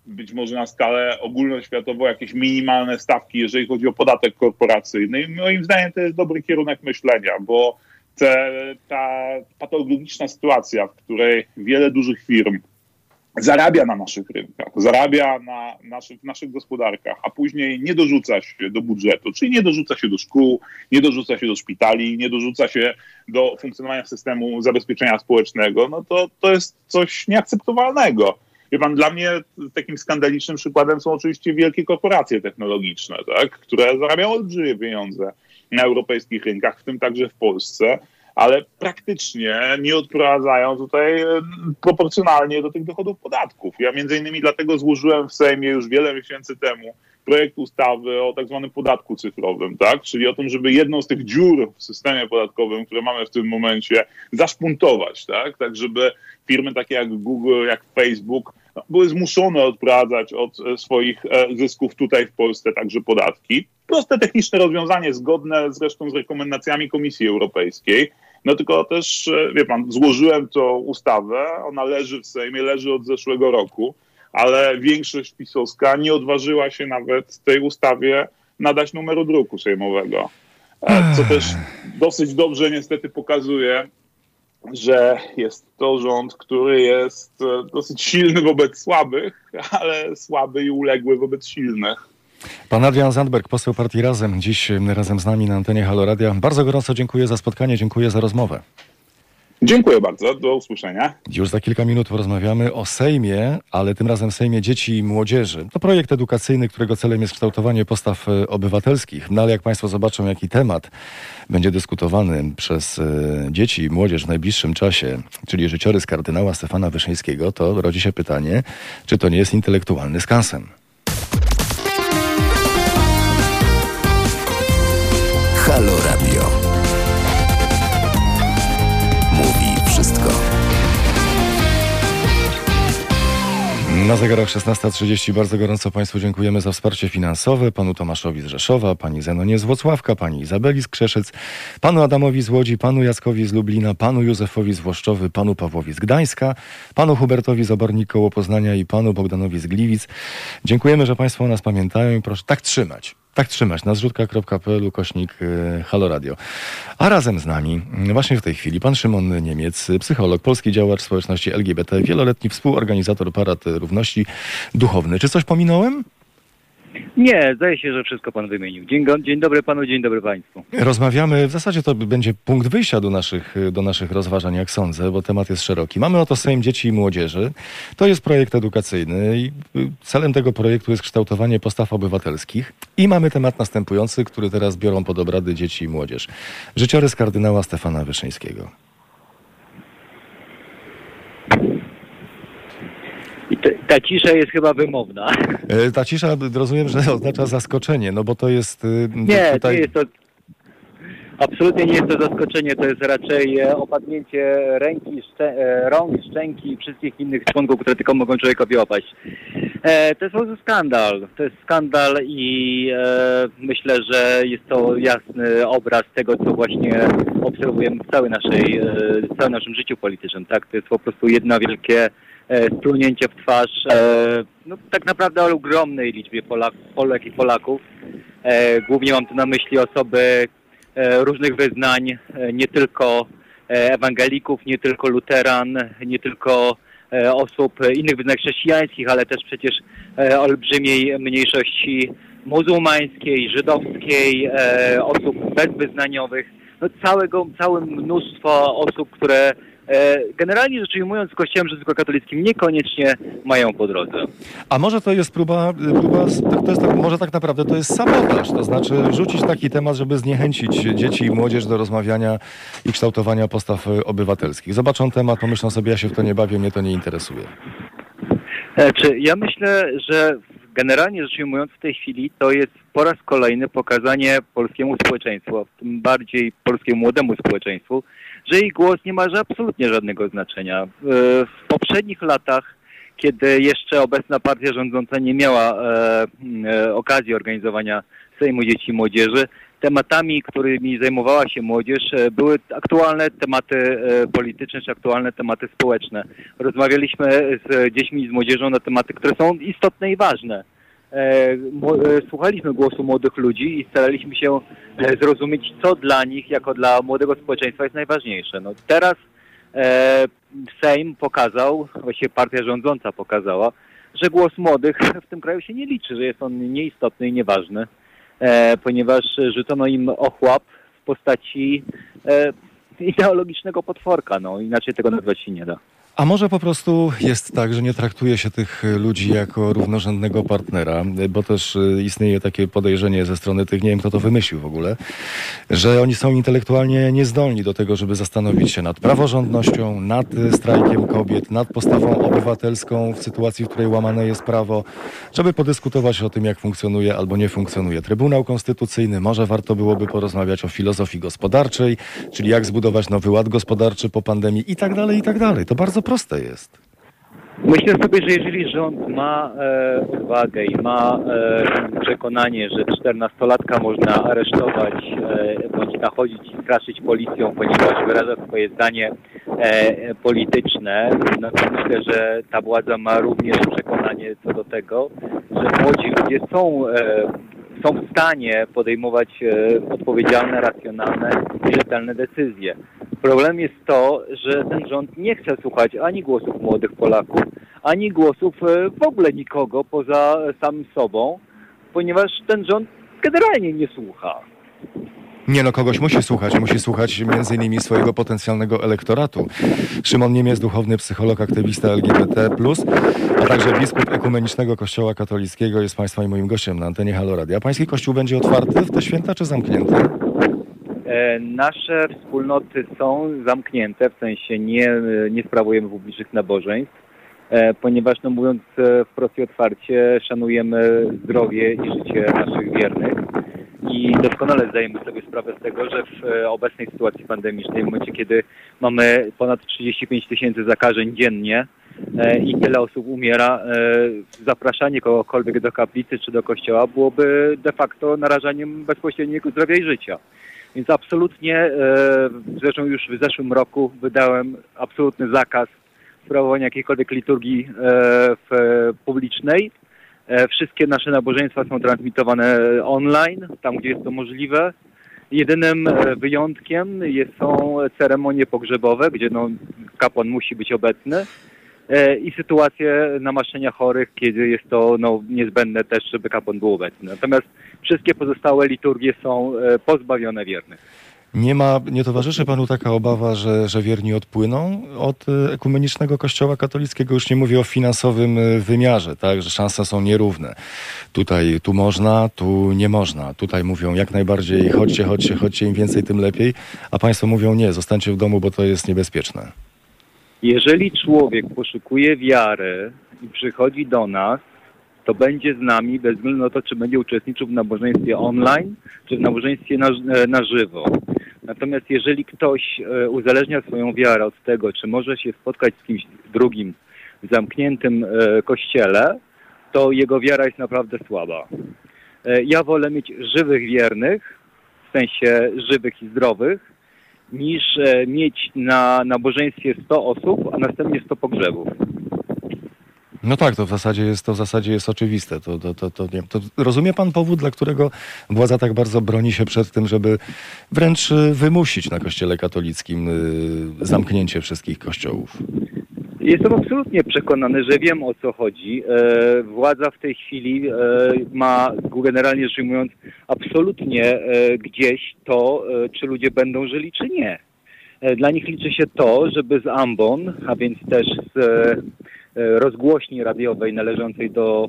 Speaker 5: być może na skalę ogólnoświatową jakieś minimalne stawki, jeżeli chodzi o podatek korporacyjny. I moim zdaniem to jest dobry kierunek myślenia, bo te, ta patologiczna sytuacja, w której wiele dużych firm zarabia na naszych rynkach, zarabia na naszych, naszych gospodarkach, a później nie dorzuca się do budżetu, czyli nie dorzuca się do szkół, nie dorzuca się do szpitali, nie dorzuca się do funkcjonowania systemu zabezpieczenia społecznego, no to to jest coś nieakceptowalnego. Wie pan, dla mnie takim skandalicznym przykładem są oczywiście wielkie korporacje technologiczne, tak, które zarabiają olbrzymie pieniądze na europejskich rynkach, w tym także w Polsce, ale praktycznie nie odprowadzają tutaj e, proporcjonalnie do tych dochodów podatków. Ja między innymi dlatego złożyłem w Sejmie już wiele miesięcy temu projekt ustawy o tak zwanym podatku cyfrowym, tak? Czyli o tym, żeby jedną z tych dziur w systemie podatkowym, które mamy w tym momencie, zaszpuntować, tak? Tak, żeby firmy takie jak Google, jak Facebook no, były zmuszone odprowadzać od e, swoich e, zysków tutaj w Polsce także podatki. Proste techniczne rozwiązanie, zgodne zresztą z rekomendacjami Komisji Europejskiej. No tylko też, e, wie pan, złożyłem to ustawę, ona leży w Sejmie, leży od zeszłego roku, ale większość pisowska nie odważyła się nawet tej ustawie nadać numeru druku sejmowego. Co też dosyć dobrze niestety pokazuje, że jest to rząd, który jest e, dosyć silny wobec słabych, ale słaby i uległy wobec silnych.
Speaker 1: Pan Adrian Zandberg, poseł partii Razem, dziś razem z nami na antenie Haloradia. Bardzo gorąco dziękuję za spotkanie, dziękuję za rozmowę.
Speaker 5: Dziękuję bardzo, do usłyszenia.
Speaker 1: Już za kilka minut porozmawiamy o Sejmie, ale tym razem Sejmie Dzieci i Młodzieży. To projekt edukacyjny, którego celem jest kształtowanie postaw e, obywatelskich. No ale jak Państwo zobaczą, jaki temat będzie dyskutowany przez e, dzieci i młodzież w najbliższym czasie, czyli życiorys kardynała Stefana Wyszyńskiego, to rodzi się pytanie, czy to nie jest intelektualny skansem. Na zegarach 16.30 bardzo gorąco Państwu dziękujemy za wsparcie finansowe. Panu Tomaszowi z Rzeszowa, pani Zenonie z Włocławka, pani Izabeli z Krzeszyc, panu Adamowi z Łodzi, panu Jackowi z Lublina, panu Józefowi z Włoszczowy, panu Pawłowi z Gdańska, panu Hubertowi z Obornik koło Poznania i panu Bogdanowi z Gliwic. Dziękujemy, że Państwo o nas pamiętają i proszę tak trzymać. Tak trzymać, na zrzutka.pl kośnik y, Halo Radio. A razem z nami y, właśnie w tej chwili pan Szymon Niemiec, psycholog, polski działacz społeczności LGBT, wieloletni współorganizator Parad Równości Duchowny. Czy coś pominąłem?
Speaker 6: Nie, zdaje się, że wszystko pan wymienił. Dzień, dzień dobry panu, dzień dobry państwu.
Speaker 1: Rozmawiamy, w zasadzie to będzie punkt wyjścia do naszych, do naszych rozważań, jak sądzę, bo temat jest szeroki. Mamy oto Sejm Dzieci i Młodzieży. To jest projekt edukacyjny i y, celem tego projektu jest kształtowanie postaw obywatelskich. I mamy temat następujący, który teraz biorą pod obrady dzieci i młodzież. Życiorys kardynała Stefana Wyszyńskiego.
Speaker 6: I te, ta cisza jest chyba wymowna.
Speaker 1: E, Ta cisza, rozumiem, że oznacza zaskoczenie, no bo to jest y,
Speaker 6: Nie,
Speaker 1: tutaj...
Speaker 6: nie jest to... Absolutnie nie jest to zaskoczenie, to jest raczej e, opadnięcie ręki, szczę, e, rąk, szczęki i wszystkich innych członków, które tylko mogą człowiekowi opaść. E, to jest po prostu skandal. To jest skandal i e, myślę, że jest to jasny obraz tego, co właśnie obserwujemy w całej naszej, w całym naszym życiu politycznym. Tak? To jest po prostu jedno wielkie e, splunięcie w twarz e, no, tak naprawdę ogromnej liczbie Polak, Polek i Polaków. E, głównie mam tu na myśli osoby różnych wyznań, nie tylko ewangelików, nie tylko luteran, nie tylko osób innych wyznań chrześcijańskich, ale też przecież olbrzymiej mniejszości muzułmańskiej, żydowskiej, osób bezwyznaniowych, no całego, całe mnóstwo osób, które generalnie rzecz ujmując z Kościołem rzymskokatolickim niekoniecznie mają po drodze.
Speaker 1: A może to jest próba, próba to jest tak, może tak naprawdę to jest sabotaż, to znaczy rzucić taki temat, żeby zniechęcić dzieci i młodzież do rozmawiania i kształtowania postaw obywatelskich. Zobaczą temat, pomyślą sobie, ja się w to nie bawię, mnie to nie interesuje.
Speaker 6: E, Czy ja myślę, że generalnie rzecz ujmując w tej chwili to jest po raz kolejny pokazanie polskiemu społeczeństwu, a tym bardziej polskiemu młodemu społeczeństwu, że ich głos nie ma absolutnie żadnego znaczenia. W poprzednich latach, kiedy jeszcze obecna partia rządząca nie miała e, e, okazji organizowania Sejmu Dzieci i Młodzieży, tematami, którymi zajmowała się młodzież, e, były aktualne tematy polityczne czy aktualne tematy społeczne. Rozmawialiśmy z dziećmi i z młodzieżą na tematy, które są istotne i ważne. E, e, Słuchaliśmy głosu młodych ludzi i staraliśmy się e, zrozumieć, co dla nich, jako dla młodego społeczeństwa jest najważniejsze. No teraz Sejm pokazał, właściwie partia rządząca pokazała, że głos młodych w tym kraju się nie liczy, że jest on nieistotny i nieważny, ponieważ rzucono im ochłap w postaci ideologicznego potworka. No, inaczej tego nazwać się nie da.
Speaker 1: A może po prostu jest tak, że nie traktuje się tych ludzi jako równorzędnego partnera, bo też y, istnieje takie podejrzenie ze strony tych, nie wiem kto to wymyślił w ogóle, że oni są intelektualnie niezdolni do tego, żeby zastanowić się nad praworządnością, nad y, strajkiem kobiet, nad postawą obywatelską w sytuacji, w której łamane jest prawo, żeby podyskutować o tym, jak funkcjonuje albo nie funkcjonuje Trybunał Konstytucyjny. Może warto byłoby porozmawiać o filozofii gospodarczej, czyli jak zbudować nowy ład gospodarczy po pandemii i tak dalej, i tak dalej. To bardzo proste jest.
Speaker 6: Myślę sobie, że jeżeli rząd ma e, odwagę i ma e, przekonanie, że 14-latka można aresztować e, bądź nachodzić i straszyć policją, ponieważ wyraża swoje zdanie e, polityczne, no to myślę, że ta władza ma również przekonanie co do tego, że młodzi ludzie są e, są w stanie podejmować e, odpowiedzialne, racjonalne i rzetelne decyzje. Problem jest to, że ten rząd nie chce słuchać ani głosów młodych Polaków, ani głosów e, w ogóle nikogo poza samym sobą, ponieważ ten rząd generalnie nie słucha.
Speaker 1: Nie no, kogoś musi słuchać. Musi słuchać między innymi swojego potencjalnego elektoratu. Szymon Niemiec, duchowny psycholog, aktywista LGBT+, a także biskup ekumenicznego Kościoła katolickiego jest Państwa i moim gościem na antenie Halo Radio. A Pański Kościół będzie otwarty w te święta czy zamknięty?
Speaker 6: E, Nasze wspólnoty są zamknięte, w sensie nie, nie sprawujemy publicznych nabożeństw, e, ponieważ, no mówiąc e, wprost i otwarcie, szanujemy zdrowie i życie naszych wiernych i doskonale zdajemy sobie sprawę z tego, że w e, obecnej sytuacji pandemicznej, w momencie kiedy mamy ponad 35 tysięcy zakażeń dziennie, e, i tyle osób umiera, e, zapraszanie kogokolwiek do kaplicy czy do kościoła byłoby de facto narażaniem bezpośredniego zdrowia i życia. Więc absolutnie, zresztą już w zeszłym roku wydałem absolutny zakaz sprawowania jakiejkolwiek liturgii w, publicznej. E, Wszystkie nasze nabożeństwa są transmitowane online, tam gdzie jest to możliwe. Jedynym e, wyjątkiem są ceremonie pogrzebowe, gdzie no, kapłan musi być obecny e, i sytuacje namaszczenia chorych, kiedy jest to no, niezbędne też, żeby kapłan był obecny. Natomiast wszystkie pozostałe liturgie są e, pozbawione wiernych.
Speaker 1: Nie ma, nie towarzyszy panu taka obawa, że, że wierni odpłyną od y, ekumenicznego kościoła katolickiego? Już nie mówię o finansowym y, wymiarze, tak, że szanse są nierówne. Tutaj, tu można, tu nie można. Tutaj mówią jak najbardziej chodźcie, chodźcie, chodźcie, im więcej, tym lepiej. A państwo mówią nie, zostańcie w domu, bo to jest niebezpieczne.
Speaker 6: Jeżeli człowiek poszukuje wiary i przychodzi do nas, to będzie z nami bez względu na to, czy będzie uczestniczył w nabożeństwie online, czy w nabożeństwie na, e, na żywo. Natomiast jeżeli ktoś e, uzależnia swoją wiarę od tego, czy może się spotkać z kimś drugim w zamkniętym e, kościele, to jego wiara jest naprawdę słaba. E, Ja wolę mieć żywych wiernych, w sensie żywych i zdrowych, niż mieć na nabożeństwie 100 osób, a następnie 100 pogrzebów.
Speaker 1: No tak, to w zasadzie jest, to w zasadzie jest oczywiste. To, to, to, to, nie, to rozumie pan powód, dla którego władza tak bardzo broni się przed tym, żeby wręcz y, wymusić na kościele katolickim y, zamknięcie wszystkich kościołów?
Speaker 6: Jestem absolutnie przekonany, że wiem o co chodzi. E, władza w tej chwili e, ma generalnie rzecz ujmując absolutnie e, gdzieś to, czy ludzie będą żyli, czy nie. Dla nich liczy się to, żeby z ambon, a więc też z rozgłośni radiowej należącej do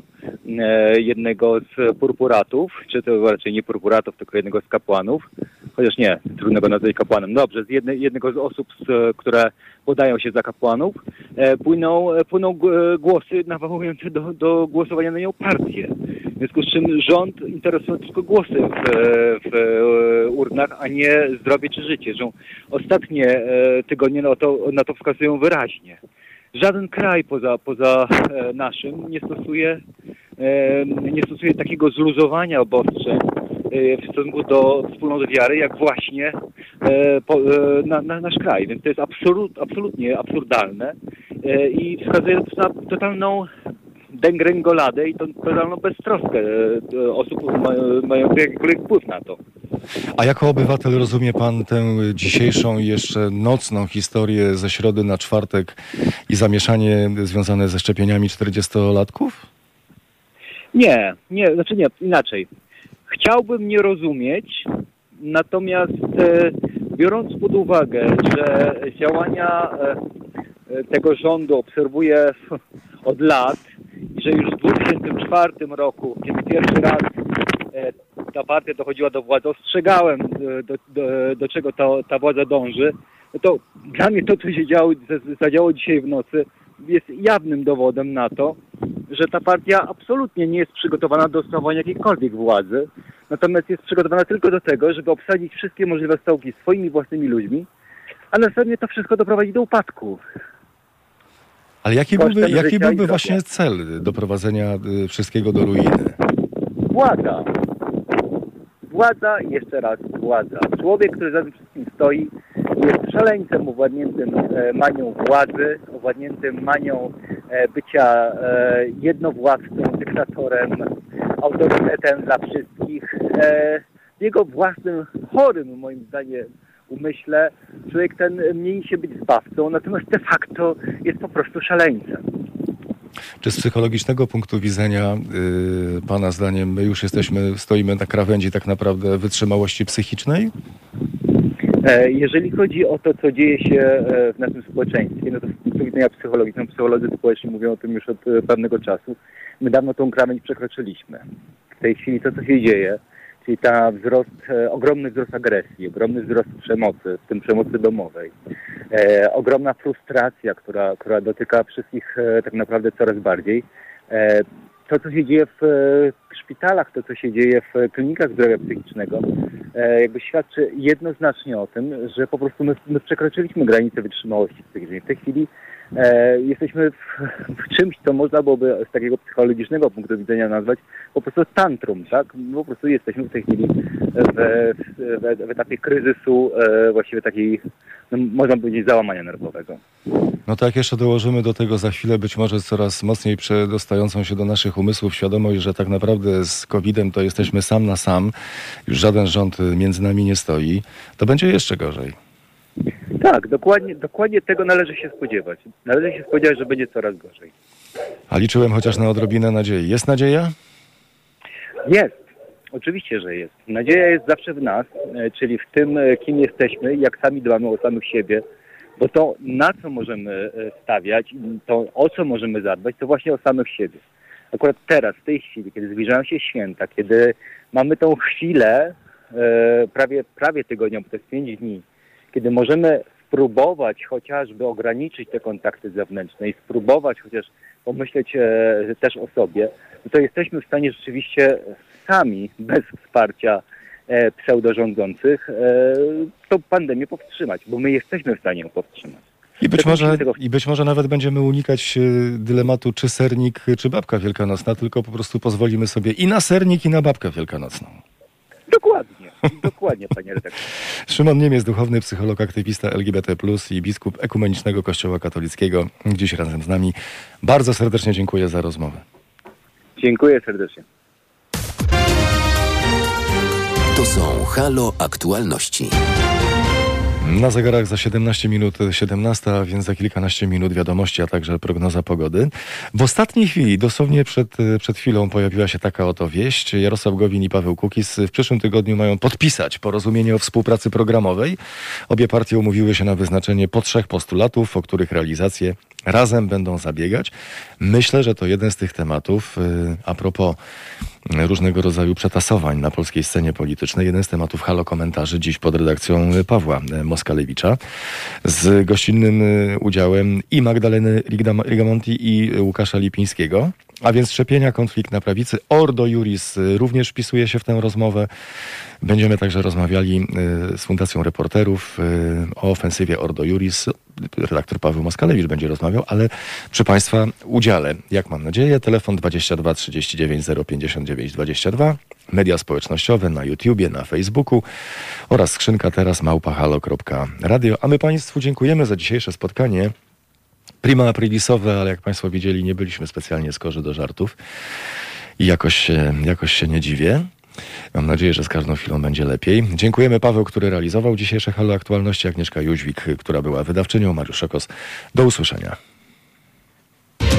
Speaker 6: e, jednego z purpuratów, czy to raczej nie purpuratów, tylko jednego z kapłanów, chociaż nie, trudno go nazwać kapłanem. Dobrze, z jednej, jednego z osób, z, które podają się za kapłanów, e, płyną, e, płyną e, głosy nawołujące do, do głosowania na nią partie. W związku z czym rząd interesuje tylko głosy w, w e, urnach, a nie zdrowie czy życie. Ostatnie e, tygodnie na to, na to wskazują wyraźnie. Żaden kraj poza, poza e, naszym nie stosuje, e, nie stosuje takiego zluzowania obostrzeń e, w stosunku do wspólnoty wiary, jak właśnie na, na nasz kraj. Więc to jest absolut, absolutnie absurdalne i wskazuje na totalną degrengoladę i to totalną beztroskę osób ma- mających jakikolwiek wpływ na to.
Speaker 1: A jako obywatel rozumie pan tę dzisiejszą i jeszcze nocną historię ze środy na czwartek i zamieszanie związane ze szczepieniami 40-latków?
Speaker 6: Nie, nie, znaczy nie, inaczej. Chciałbym nie rozumieć, natomiast e, biorąc pod uwagę, że działania e, e, tego rządu obserwuję od lat że już w 2004 roku, kiedy pierwszy raz ta partia dochodziła do władzy, ostrzegałem, e, do, do, do czego ta, ta władza dąży, no to dla mnie to, co się działo, zadziało dzisiaj w nocy, jest jawnym dowodem na to, że ta partia absolutnie nie jest przygotowana do sprawowania jakiejkolwiek władzy, natomiast jest przygotowana tylko do tego, żeby obsadzić wszystkie możliwe stołki swoimi własnymi ludźmi, a następnie to wszystko doprowadzi do upadku.
Speaker 1: Ale jaki
Speaker 6: Kosztem
Speaker 1: byłby, jaki byłby właśnie cel doprowadzenia y, wszystkiego do ruiny?
Speaker 6: Władza. Władza jeszcze raz władza. Człowiek, który za tym wszystkim stoi, jest szaleńcem owładniętym e, manią władzy, owładniętym manią e, bycia e, jednowładcą, dyktatorem, autorytetem dla wszystkich. W jego własnym, chorym moim zdaniem umyśle człowiek ten mieni się być zbawcą, natomiast de facto jest po prostu szaleńcem.
Speaker 1: Czy z psychologicznego punktu widzenia y, pana zdaniem my już jesteśmy, stoimy na krawędzi tak naprawdę wytrzymałości psychicznej?
Speaker 6: E, Jeżeli chodzi o to, co dzieje się e, w naszym społeczeństwie, no to z punktu widzenia psychologicznego, psycholodzy społeczni mówią o tym już od e, pewnego czasu. My dawno tą krawędź przekroczyliśmy. W tej chwili to, co się dzieje, czyli ta wzrost, ogromny wzrost agresji, ogromny wzrost przemocy, w tym przemocy domowej, e, ogromna frustracja, która, która dotyka wszystkich e, tak naprawdę coraz bardziej. E, to, co się dzieje w e, szpitalach, to, co się dzieje w klinikach zdrowia psychicznego, e, jakby świadczy jednoznacznie o tym, że po prostu my, my przekroczyliśmy granicę wytrzymałości psychicznej. W tej chwili e, jesteśmy w, w czymś, co można byłoby z takiego psychologicznego punktu widzenia nazwać po prostu tantrum, tak? Po prostu jesteśmy w tej chwili w, w, w etapie kryzysu, e, właściwie takiej, no, można powiedzieć, załamania nerwowego.
Speaker 1: No tak, jeszcze dołożymy do tego za chwilę być może coraz mocniej przedostającą się do naszych umysłów świadomość, że tak naprawdę z COVID-em to jesteśmy sam na sam, już żaden rząd między nami nie stoi, to będzie jeszcze gorzej.
Speaker 6: Tak, dokładnie, dokładnie tego należy się spodziewać. Należy się spodziewać, że będzie coraz gorzej.
Speaker 1: A liczyłem chociaż na odrobinę nadziei. Jest nadzieja?
Speaker 6: Jest. Oczywiście, że jest. Nadzieja jest zawsze w nas, e, czyli w tym, e, kim jesteśmy, jak sami dbamy o samych siebie, bo to, na co możemy e, stawiać, to o co możemy zadbać, to właśnie o samych siebie. Akurat teraz, w tej chwili, kiedy zbliżają się święta, kiedy mamy tą chwilę, prawie, prawie tygodnia, bo to jest pięć dni, kiedy możemy spróbować chociażby ograniczyć te kontakty zewnętrzne i spróbować chociaż pomyśleć e, też o sobie, no to jesteśmy w stanie rzeczywiście sami, bez wsparcia e, pseudorządzących, e, tą pandemię powstrzymać, bo my jesteśmy w stanie ją powstrzymać.
Speaker 1: I być, może, I być może nawet będziemy unikać e, dylematu czy sernik, czy babka wielkanocna, tylko po prostu pozwolimy sobie i na sernik, i na babkę wielkanocną.
Speaker 6: Dokładnie. Dokładnie, panie redaktorze.
Speaker 1: Szymon Niemiec, duchowny psycholog, aktywista LGBT+, i biskup Ekumenicznego Kościoła Katolickiego, dziś razem z nami. Bardzo serdecznie dziękuję za rozmowę.
Speaker 6: Dziękuję serdecznie.
Speaker 2: To są Halo Aktualności.
Speaker 1: Na zegarach za 17 minut 17, a więc za kilkanaście minut wiadomości, a także prognoza pogody. W ostatniej chwili, dosłownie przed, przed chwilą pojawiła się taka oto wieść. Jarosław Gowin i Paweł Kukis w przyszłym tygodniu mają podpisać porozumienie o współpracy programowej. Obie partie umówiły się na wyznaczenie po trzech postulatów, o których realizację razem będą zabiegać. Myślę, że to jeden z tych tematów, y, a propos różnego rodzaju przetasowań na polskiej scenie politycznej. Jeden z tematów halo komentarzy dziś pod redakcją Pawła Moskalewicza z gościnnym y, udziałem i Magdaleny Rigamonti i Łukasza Lipińskiego. A więc szczepienia, konflikt na prawicy. Ordo Juris y, również wpisuje się w tę rozmowę. Będziemy także rozmawiali y, z Fundacją Reporterów y, o ofensywie Ordo Juris. Redaktor Paweł Moskalewicz będzie rozmawiał, ale przy Państwa udziale, jak mam nadzieję, telefon 22 39 059 22, media społecznościowe na YouTubie, na Facebooku oraz skrzynka teraz małpahalo.radio. A my Państwu dziękujemy za dzisiejsze spotkanie prima aprilisowe, ale jak Państwo widzieli, nie byliśmy specjalnie skorzy do żartów i jakoś, jakoś się nie dziwię. Mam nadzieję, że z każdą chwilą będzie lepiej. Dziękujemy Paweł, który realizował dzisiejsze Halo Aktualności, Agnieszka Jóźwik, która była wydawczynią, Mariusz Szokos. Do usłyszenia.